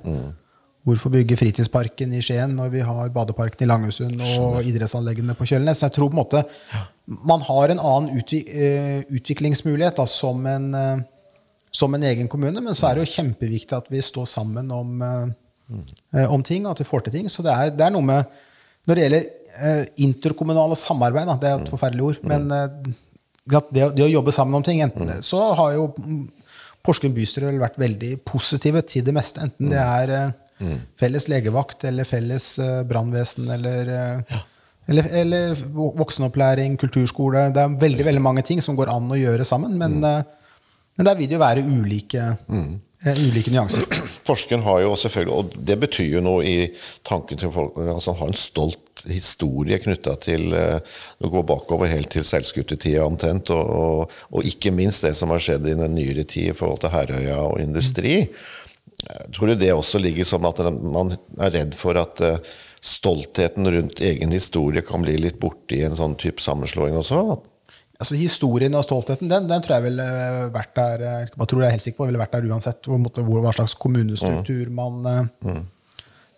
Hvorfor bygge fritidsparken i Skien når vi har badeparken i Langesund og idrettsanleggene på Kjølnes? Jeg tror på en måte man har en annen utvi eh, utviklingsmulighet da, som, en, eh, som en egen kommune, men så er det jo kjempeviktig at vi står sammen om, eh, om ting, og at vi får til ting. Så det er, det er noe med Når det gjelder interkommunale samarbeid, da, det er et forferdelig ord, men eh, det, det å jobbe sammen om ting enten, det- Så har jo mm, Porsgrunn bystyre vært veldig positive til det meste. Enten det er eh, felles legevakt eller felles eh, brannvesen eller, eh, eller, eller voksenopplæring, kulturskole. Det er veldig veldig mange ting som går an å gjøre sammen. Men, eh, men der vil det jo være ulike, eh, ulike nyanser. Porsgrunn har jo selvfølgelig, og det betyr jo noe i tanken til folk, altså har en stolt historie knytta til eh, å gå bakover helt til seilskutetida omtrent, og, og, og ikke minst det som har skjedd i den nyere tid i forhold til Herøya og industri. Jeg Tror du det også ligger sånn at man er redd for at eh, stoltheten rundt egen historie kan bli litt borte i en sånn type sammenslåing også? Altså Historien og stoltheten den, den tror jeg ville vært der eh, jeg tror jeg er helt sikker på, ville vært der uansett hvor, måtte, hvor, hva slags kommunestruktur man, mm.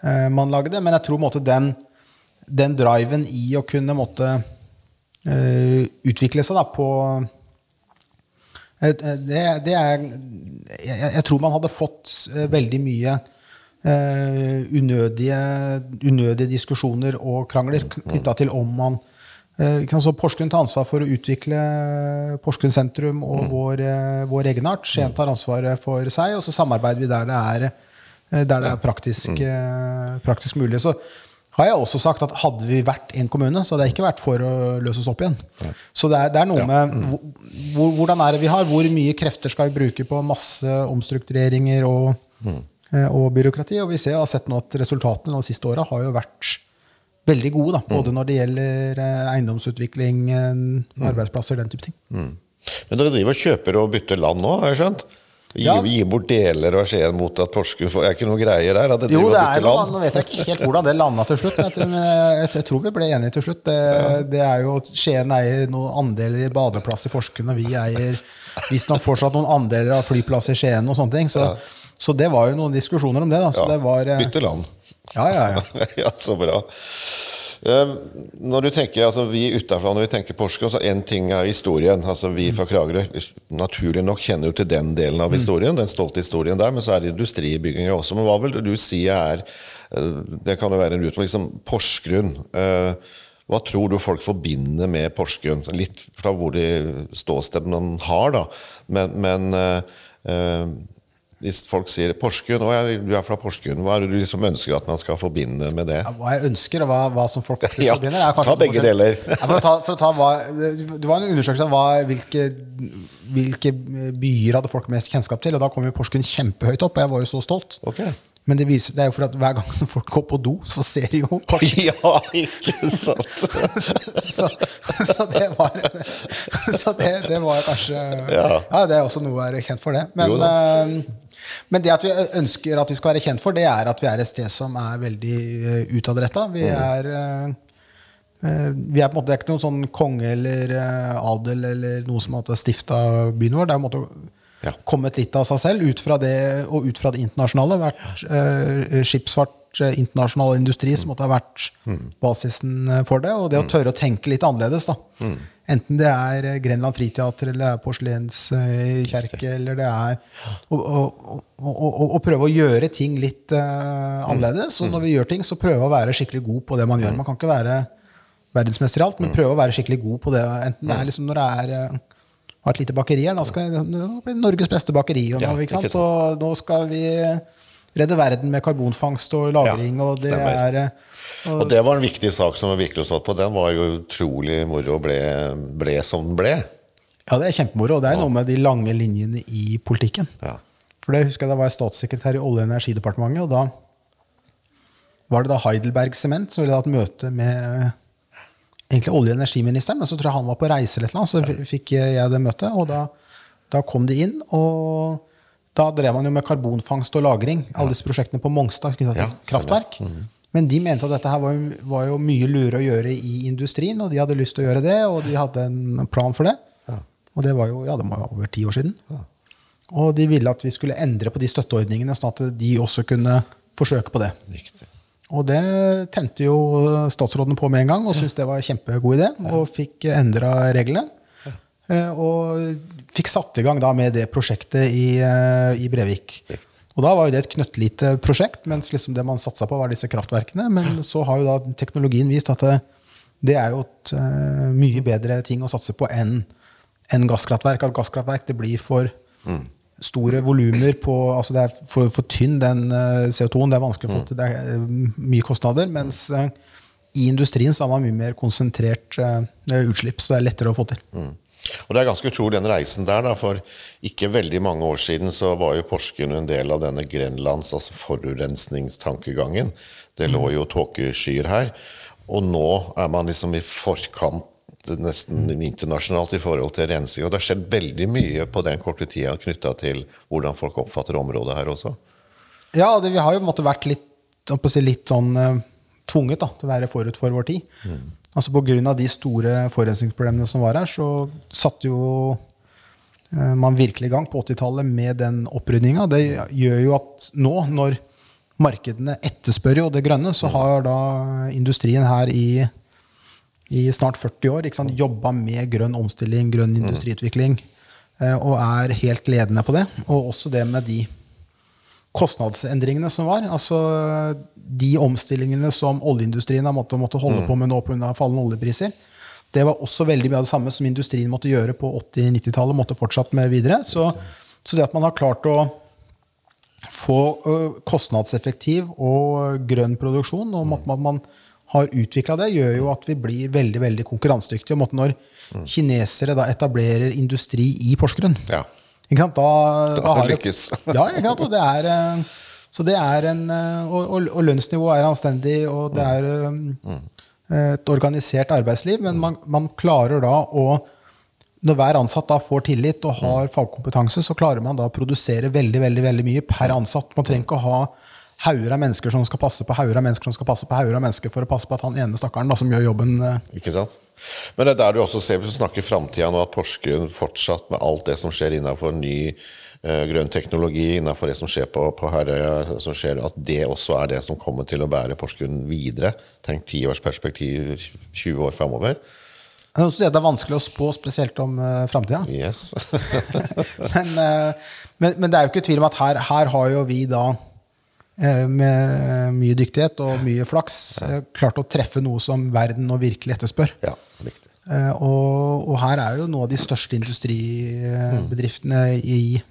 uh, man lagde. Men jeg tror måtte, den, den driven i å kunne måtte, uh, utvikle seg da, på uh, det, det er jeg, jeg tror man hadde fått eh, veldig mye eh, unødige, unødige diskusjoner og krangler knytta til om man eh, så Porsgrunn tar ansvar for å utvikle Porsgrunn sentrum og vår, eh, vår egenart. Skien tar ansvaret for seg, og så samarbeider vi der det er, eh, der det er praktisk, eh, praktisk mulig. Så har jeg også sagt at hadde vi vært en kommune, så hadde jeg ikke vært for å løse oss opp igjen. Så det er, det er noe med hvor, hvor- hvordan er det vi har, hvor mye krefter skal vi bruke på masse omstruktureringer og, eh, og byråkrati. Og vi ser, har sett nå at resultatene de siste åra har jo vært veldig gode. Da, både når det gjelder eh, eiendomsutvikling, eh, arbeidsplasser, den type ting. Men dere driver og kjøper og bytter land nå, har jeg skjønt? Gi, Ja. gi bort deler av Skien mot at Porsgrunn får Er ikke noe greier der? At Jo, det er noe, land? nå vet jeg ikke helt hvordan det landa til slutt. Men jeg, tror- jeg, tror vi ble enige til slutt. Det, det er jo Skien eier noen andeler i badeplass i Porsgrunn, og vi eier visstnok fortsatt noen andeler av flyplass i Skien og sånne ting. Så, så det var jo noen diskusjoner om det. da. Så Ja, det var, eh, Bytte land. Ja, ja, ja. ja, så bra. Eh, Når du tenker, altså Vi utenfra, når vi tenker Porsgrunn, så én ting er historien. altså Vi fra Kragerø naturlig nok kjenner jo til den delen av historien, den stolte historien der, men så er det industribygginga også. Men hva vil du si er eh, Det kan jo være en utfordring. Liksom Porsgrunn. eh, Hva tror du folk forbinder med Porsgrunn? Litt fra hvor de ståstedene har, da. Men, men eh, hvis folk sier Porsgrunn, ja, du er fra Porsgrunn, hva er det du liksom ønsker at man skal forbinde med det? Ja, Hva jeg ønsker, og hva, hva som folk faktisk Ja, forbinder. er ta begge deler. Ja, for, å ta, for å ta hva, det var en undersøkelse hva, hvilke, hvilke byer hadde folk mest kjennskap til. Og da kom jo Porsgrunn kjempehøyt opp, og jeg var jo så stolt. Ok. Men det, viser, det er jo fordi at hver gang folk går på do, så ser de jo Porsgrunn. Ja, ikke sant? så, så det var Så det, det var kanskje Ja. Ja, det er også noe å være kjent for, det. Men, eh, men det at vi ønsker at vi skal være kjent for, det er at vi er et sted som er veldig uh, utadretta. Vi Mm. er eh, eh, vi er på en måte er ikke noen sånn konge eller eh, adel eller noe som har stifta byen vår. Det er på en måte Ja. kommet litt av seg selv ut fra det, og ut fra det internasjonale. Vært eh, skipsfart, eh, internasjonal industri som måtte ha vært basisen eh, for det. Og det å tørre å tenke litt annerledes. da. Enten det er eh, Grenland Friteater eller det er Porselenskjerke eller det er å, å, å, å, å prøve å gjøre ting litt uh, annerledes. Og når vi gjør ting, så prøve å være skikkelig god på det man gjør. Man kan ikke være verdensmester i alt, men prøve å være skikkelig god på det. Enten det er liksom når det er har et lite bakeri her, da skal det Norges beste bakeri. Og nå, Ja, ikke sant? Så nå skal vi redde verden med karbonfangst og lagring, Ja, og det stemmer. er eh, og, Og det var en viktig sak som vi virkelig stått på. Den var jo utrolig moro og ble, ble som den ble. Ja, det er kjempemoro. Og det er noe med de lange linjene i politikken. Ja. For det husker jeg Da var jeg statssekretær i Olje- og energidepartementet, og da var det da Heidelberg Sement som ville ha et møte med egentlig olje- og energiministeren, men så tror jeg han var på reise eller noe, så fikk jeg det møtet, og da, da kom de inn, og da drev man jo med karbonfangst og lagring, alle disse prosjektene på Mongstad knyttet til kraftverk. Men de mente at dette her var var jo mye lurere å gjøre i industrien, og de hadde lyst til å gjøre det, og de hadde en plan for det. Og det var jo ja, det må være over ti år siden. Og de ville at vi skulle endre på de støtteordningene, sånn at de også kunne forsøke på det. Riktig. Og det tente jo statsråden på med en gang, og syntes det var en kjempegod idé. Og fikk endra reglene. Eh, Og fikk satt i gang da med det prosjektet i, eh, i Brevik. Og da var jo det et knøttlite prosjekt, mens liksom det man satsa på, var disse kraftverkene. Men så har jo da teknologien vist at det, det er jo et eh, mye bedre ting å satse på enn en gasskraftverk. At gasskraftverk det blir for store volumer på altså Det er for, for tynn, den eh, CO2-en. Det er vanskelig å få til. Det er eh, mye kostnader. Mens eh, i industrien så har man mye mer konsentrert utslipp, så det er lettere å få til. Og det er ganske utrolig den reisen der, da, for ikke veldig mange år siden så var jo Porsgrunn en del av denne Grenlands, altså forurensningstankegangen. Det lå jo tåkeskyer her. Og nå er man liksom i forkant nesten internasjonalt i forhold til rensing. Og det har skjedd veldig mye på den korte tida knytta til hvordan folk oppfatter området her også. Ja, det, vi har jo måte vært litt, si, litt sånn uh, tvunget da, til å være forut for vår tid. Altså På grunn av de store forurensningsproblemene som var her, så satte jo uh, man virkelig i gang på 80-tallet med den opprydninga. Det gjør jo at nå, når markedene etterspør jo det grønne, så har da industrien her i, i snart 40 år ikke sant, jobba med grønn omstilling, grønn industriutvikling, eh, og er helt ledende på det. Og også det med de kostnadsendringene som var. Altså de omstillingene som oljeindustrien har måttet, måtte holde på med nå pga. fallende oljepriser. Det var også veldig mye av det samme som industrien måtte gjøre på 80-90-tallet. måtte fortsatt med videre. Så, så det at man har klart å få kostnadseffektiv og grønn produksjon, og at man, man har utvikla det, gjør jo at vi blir veldig veldig konkurransedyktige. Og når kinesere da etablerer industri i Porsgrunn Ja. Da, Da har det- lykkes. ja, ikke sant? Og det er, eh, så det er en, eh, og, og, og lønnsnivået er anstendig, og det er mm. et organisert arbeidsliv. Men man, man klarer da å Når hver ansatt da får tillit og har fagkompetanse, så klarer man da å produsere veldig veldig, veldig mye per ansatt. Man trenger ikke å ha hauger av mennesker som skal passe på hauger av mennesker som skal passe på hauger av mennesker for å passe på at han ene stakkaren da, som gjør jobben eh, Ikke sant? Men det er der du også ser, hvis du snakker framtida nå, at Porsgrunn fortsatt med alt det som skjer innenfor ny eh, grønn teknologi, innenfor det som skjer på, på Herøya, som skjer, at det også er det som kommer til å bære Porsgrunn videre. Tenk tiårsperspektiv, 20 år framover. Det er vanskelig å spå, spesielt om uh, framtida. Yes. men, uh, men, men det er jo ikke tvil om at her, her har jo vi da, eh, med mye dyktighet og mye flaks, eh, klart å treffe noe som verden nå virkelig etterspør. ja, riktig. Eh, Og, og her er jo noen av de største industribedriftene i,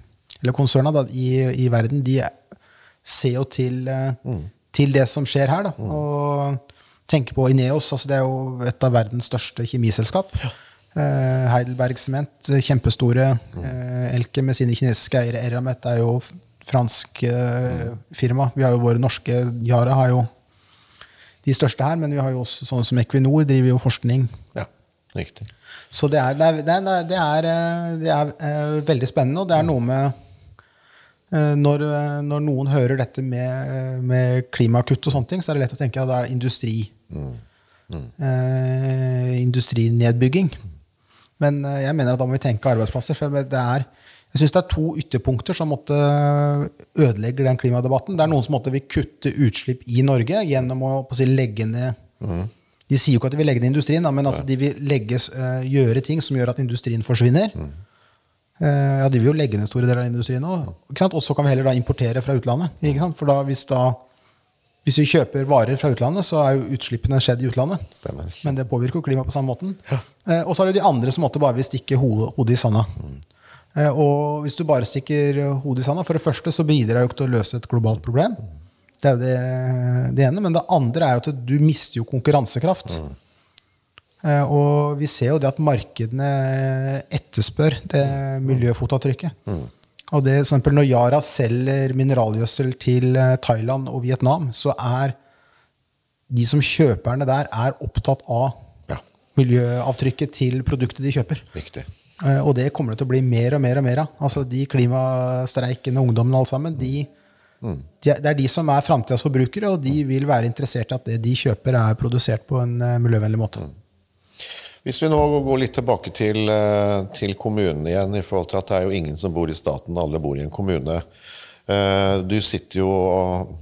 eller konserna da, i, i verden, de ser jo til, eh, til det som skjer her. Da. Og tenker på Ineos, altså det er jo et av verdens største kjemiselskap. Eh, Heidelberg Sement, kjempestore. Eh, Elke med sine kinesiske eiere. Eramet er jo fransk eh, firma. Vi har jo våre norske Yara har jo de største her, men vi har jo også sånne som Equinor driver jo forskning Ja, riktig. så det er, det er, det er, det er, eh, det er eh, veldig spennende, og det er noe med når, når noen hører dette med, med klimakutt og sånne ting, så er det lett å tenke at det er industri. Eh, industrinedbygging. Men eh, jeg mener at da må vi tenke arbeidsplasser. For det er, jeg syns det er to ytterpunkter som måtte ødelegge den klimadebatten. Det er noen som måtte vil kutte utslipp i Norge gjennom å, på å si, legge ned De sier jo ikke at de vil legge ned industrien, da, men altså, de vil legge, eh, gjøre ting som gjør at industrien forsvinner. Eh, ja, De vil jo legge ned store deler av industrien nå. Og så kan vi heller da importere fra utlandet. For da, hvis, da, hvis vi kjøper varer fra utlandet, så er jo utslippene skjedd i utlandet. Stemmer. Men det påvirker jo klimaet på samme måten. Eh, og så er det de andre som måtte bare vil stikke ho- hodet i sanda. Eh, og hvis du bare stikker hodet i sanda For det første så bidrar jo ikke til å løse et globalt problem. Det er jo det, det ene. Men det andre er jo at du mister jo konkurransekraft. Mm. og vi ser jo det at markedene etterspør det miljøfotavtrykket. Og det, for eksempel når Yara selger mineralgjødsel til eh, Thailand og Vietnam, så er de som kjøperne der er opptatt av Ja, miljøavtrykket til produktet de kjøper. riktig. Eh, Og det kommer det til å bli mer og mer og mer av. Altså De klimastreikende ungdommene alle sammen, de, de, er- det er de som er framtidas forbrukere, og de vil være interessert i at det de kjøper, er produsert på en eh, miljøvennlig måte. Hvis vi nå går litt tilbake til, eh, til kommunen igjen, i forhold til at det er jo ingen som bor i staten, alle bor i en kommune. Du sitter jo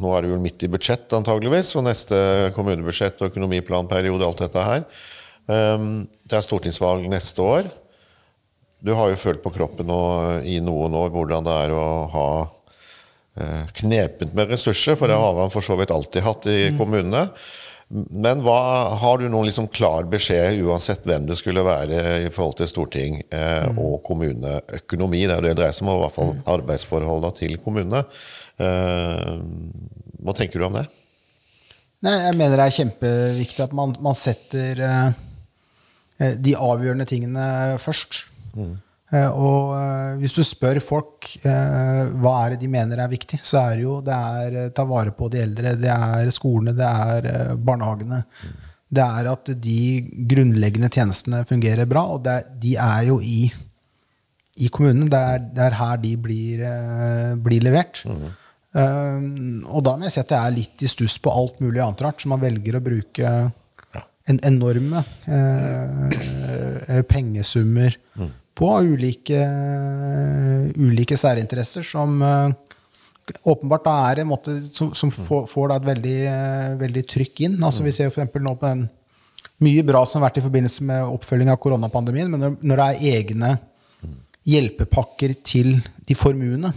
Nå er du jo midt i budsjett, antageligvis, og neste kommunebudsjett og økonomiplanperiode, alt dette her. Det er stortingsvalg neste år. Du har jo følt på kroppen og, i noen år hvordan det er å ha eh, knepent med ressurser, for det har man for så vidt alltid hatt i kommunene. Men hva, har du noen liksom klar beskjed, uansett hvem det skulle være, i forhold til storting eh, og kommuneøkonomi? Det er det det dreier seg om, og i hvert fall arbeidsforholdene til kommunene. Eh, hva tenker du om det? Nei, jeg mener det er kjempeviktig at man, man setter eh, eh, de avgjørende tingene først. Eh, og eh, hvis du spør folk eh, hva er det de mener er viktig, så er det jo det er ta vare på de eldre, det er skolene, det er eh, barnehagene. Det er at de grunnleggende tjenestene fungerer bra, og det er, de er jo i, i kommunen. Det er, det er her de blir, blir levert. Um, og da må jeg si at jeg er litt i stuss på alt mulig annet rart, så man velger å bruke en enorme eh, pengesummer pengesummer på ulike, ulike særinteresser som eh, åpenbart da er en måte som, som får, får et veldig, eh, veldig trykk inn. Altså Vi ser jo for nå på den mye bra som har vært i forbindelse med oppfølging av koronapandemien, men når, når det er egne hjelpepakker til de formuende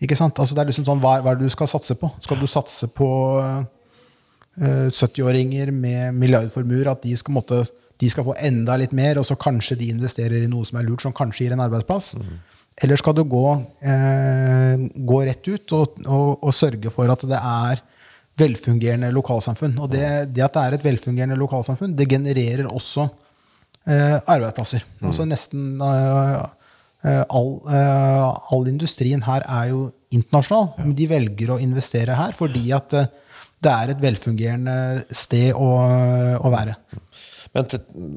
ikke sant? Altså det er liksom sånn, hva, hva er det du skal satse på? Skal du satse på eh, 70-åringer med milliardformuer, at de skal, måtte, de skal få enda litt mer, og så kanskje de investerer i noe som er lurt, som kanskje gir en arbeidsplass? Eller skal du gå, eh, gå rett ut og, og, og sørge for at det er velfungerende lokalsamfunn? Og det, det at det er et velfungerende lokalsamfunn, det genererer også eh, arbeidsplasser. Altså nesten eh, eh, all, eh, all industrien her er jo internasjonal, men de velger å investere her fordi at eh, det er et velfungerende sted å, å være. Men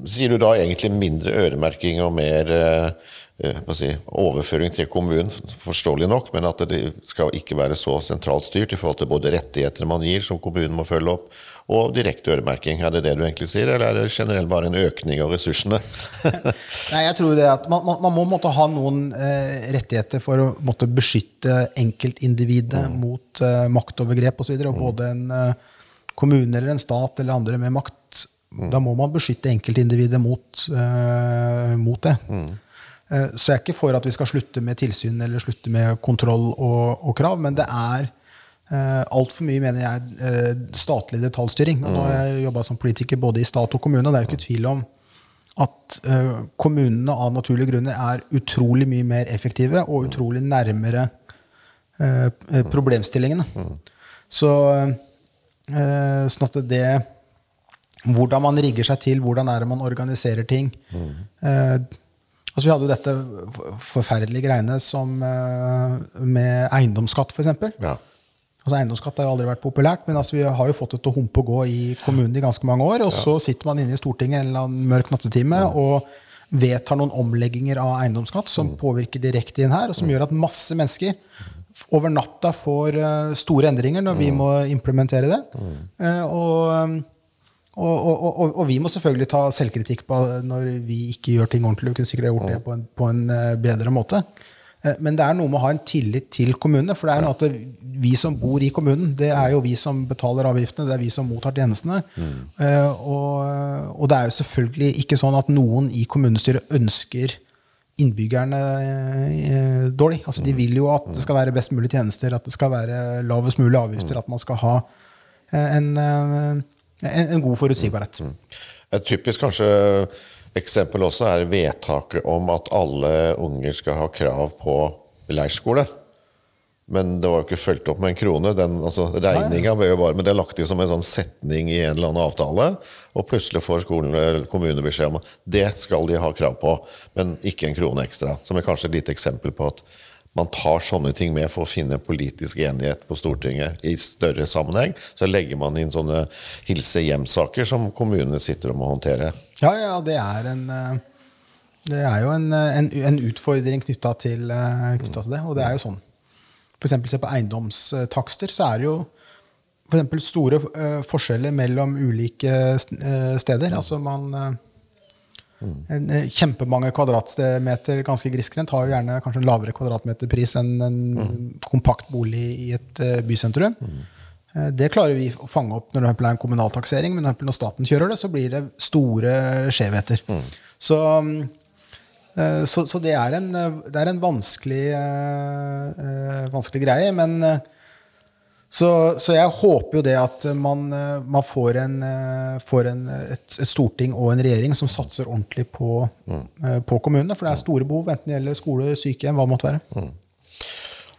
sier du da egentlig mindre øremerking og mer eh, eh, si, overføring til kommunen, forståelig nok, men at det skal ikke være så sentralt styrt i forhold til både rettigheter man gir, som kommunen må følge opp, og direkte øremerking? Er det det du egentlig sier, eller er det generelt bare en økning av ressursene? Nei, jeg tror det at Man, man, må måtte ha noen eh, rettigheter for å måtte beskytte enkeltindividet mot eh, maktovergrep osv. Og, og både en eh, kommune eller en stat eller andre med makt Da må man beskytte enkeltindividet mot, uh, mot det. Eh, så jeg er ikke for at vi skal slutte med tilsyn eller slutte med kontroll og, og krav, men det er uh, altfor mye, mener jeg, eh, statlig detaljstyring. Og nå har jeg jobba som politiker både i stat og kommune, og det er jo ikke tvil om at eh, kommunene av naturlige grunner er utrolig mye mer effektive og utrolig nærmere eh, eh, problemstillingene. Så eh, sånn at det Hvordan man rigger seg til, hvordan er det man organiserer ting. Eh, altså Vi hadde jo dette forferdelige greiene som eh, med eiendomsskatt, f.eks. Ja. Altså Eiendomsskatt har jo aldri vært populært, men altså vi har jo fått det til å humpe og gå i kommunen i ganske mange år. Og så sitter man inne i Stortinget en eller annen mørk nattetime og vedtar noen omlegginger av eiendomsskatt som påvirker direkte inn her, og som gjør at masse mennesker over natta får eh, store endringer når vi må implementere det. Eh, og, og, og, og, og vi må selvfølgelig ta selvkritikk på når vi ikke gjør ting ordentlig. Vi kunne sikkert gjort det på en, på en eh, bedre måte. Eh, Men det er noe med å ha en tillit til kommunene. For det er noe at vi som bor i kommunen, det er jo vi som betaler avgiftene, det er vi som mottar tjenestene. Mm. Og, og det er jo selvfølgelig ikke sånn at noen i kommunestyret ønsker innbyggerne eh, dårlig. Altså, de vil jo at det skal være best mulig tjenester, at det skal være lavest mulig avgifter, at man skal ha eh, en, eh, en, en god forutsigbarhet. Et typisk kanskje eksempel også er vedtaket om at alle unger skal ha krav på leirskole. Men det var jo ikke fulgt opp med en krone. Den, altså, Regninga ble jo bare, men det er lagt inn som en sånn setning i en eller annen avtale. Og plutselig får skolen, eller kommunen beskjed om at det skal de ha krav på, men ikke en krone ekstra. Som er kanskje et lite eksempel på at man tar sånne ting med for å finne politisk enighet på Stortinget i større sammenheng. Så legger man inn sånne hilse hjem-saker som kommunene sitter og må håndtere. Ja, ja, det er en eh, Det er jo en, eh, en, en utfordring knytta til, eh, til det. Og det er jo sånn. For eksempel se på eiendomstakster, så er det jo for store forskjeller mellom ulike steder. Altså man Eh, kjempemange kvadratmeter ganske grisgrendt har jo gjerne kanskje en lavere kvadratmeterpris enn en kompakt bolig i et eh, bysentrum. Mm. Det klarer vi å fange opp når det er en kommunal taksering, men når staten kjører det, så blir det store skjevheter. Så, mm, så, så det, er en, det er en vanskelig, vanskelig greie. Men så, så jeg håper jo det at man, eh, man får, en, eh, får en, et, et storting og en regjering som satser ordentlig på, mm. på kommunene. For det er store behov, enten det gjelder skole, sykehjem, hva det måtte være.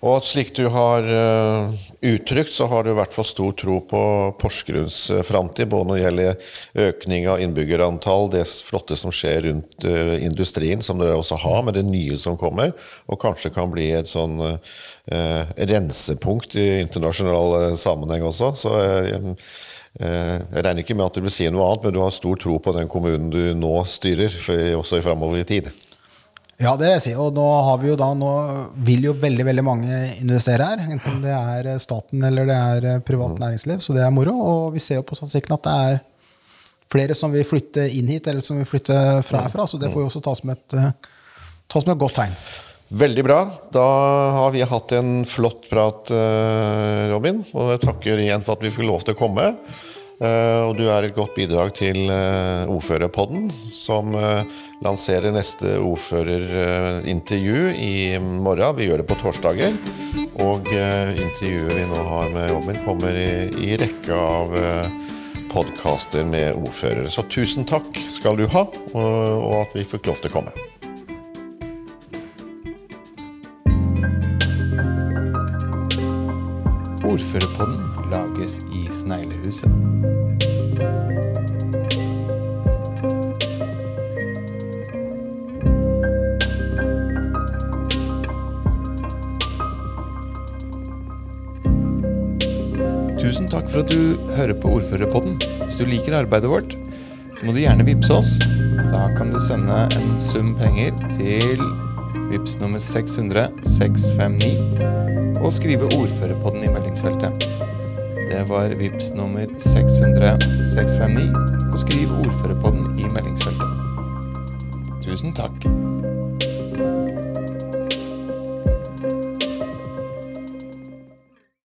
Og slik du har eh, uttrykt, så har du i hvert fall stor tro på Porsgrunns uh, framtid, både når det gjelder økning av innbyggerantall, det flotte som skjer rundt eh, industrien, som dere også har, med det nye som kommer, og kanskje kan bli et sånn eh, rensepunkt i internasjonal eh, sammenheng også. Så eh, eh, jeg regner ikke med at du vil si noe annet, men du har stor tro på den kommunen du nå styrer, også i framover i tid. Ja, det vil jeg si. Og nå, har vi jo da, nå vil jo veldig veldig mange investere her. Enten det er staten eller det er eh, privat næringsliv. Så det er moro. Og vi ser jo på statistikken at det er flere som vil flytte inn hit, eller som vil flytte fra herfra. Så det får jo også tas som et, eh, tas som et godt tegn. Veldig bra. Da har vi hatt en flott prat, eh, Robin. Og jeg takker igjen for at vi fikk lov til å komme. Eh, Og du er et godt bidrag til eh, Ordførerpodden, som eh, lanserer neste ordførerintervju i morgen. Vi gjør det på torsdager. Og intervjuet vi nå har med Robin, kommer i, i rekke av podkaster med ordførere. Så tusen takk skal du ha, og, og at vi fikk lov til å komme. Ordførerpodden lages i Sneglehuset. Tusen takk for at du hører på Ordførerpodden. Hvis du liker arbeidet vårt, så må du gjerne vippse oss. Da kan du sende en sum penger til vips nummer 600 659 og skrive ordførerpodden i meldingsfeltet. Det var vips nummer 600 659 og skriv ordførerpodden i meldingsfeltet. Tusen takk.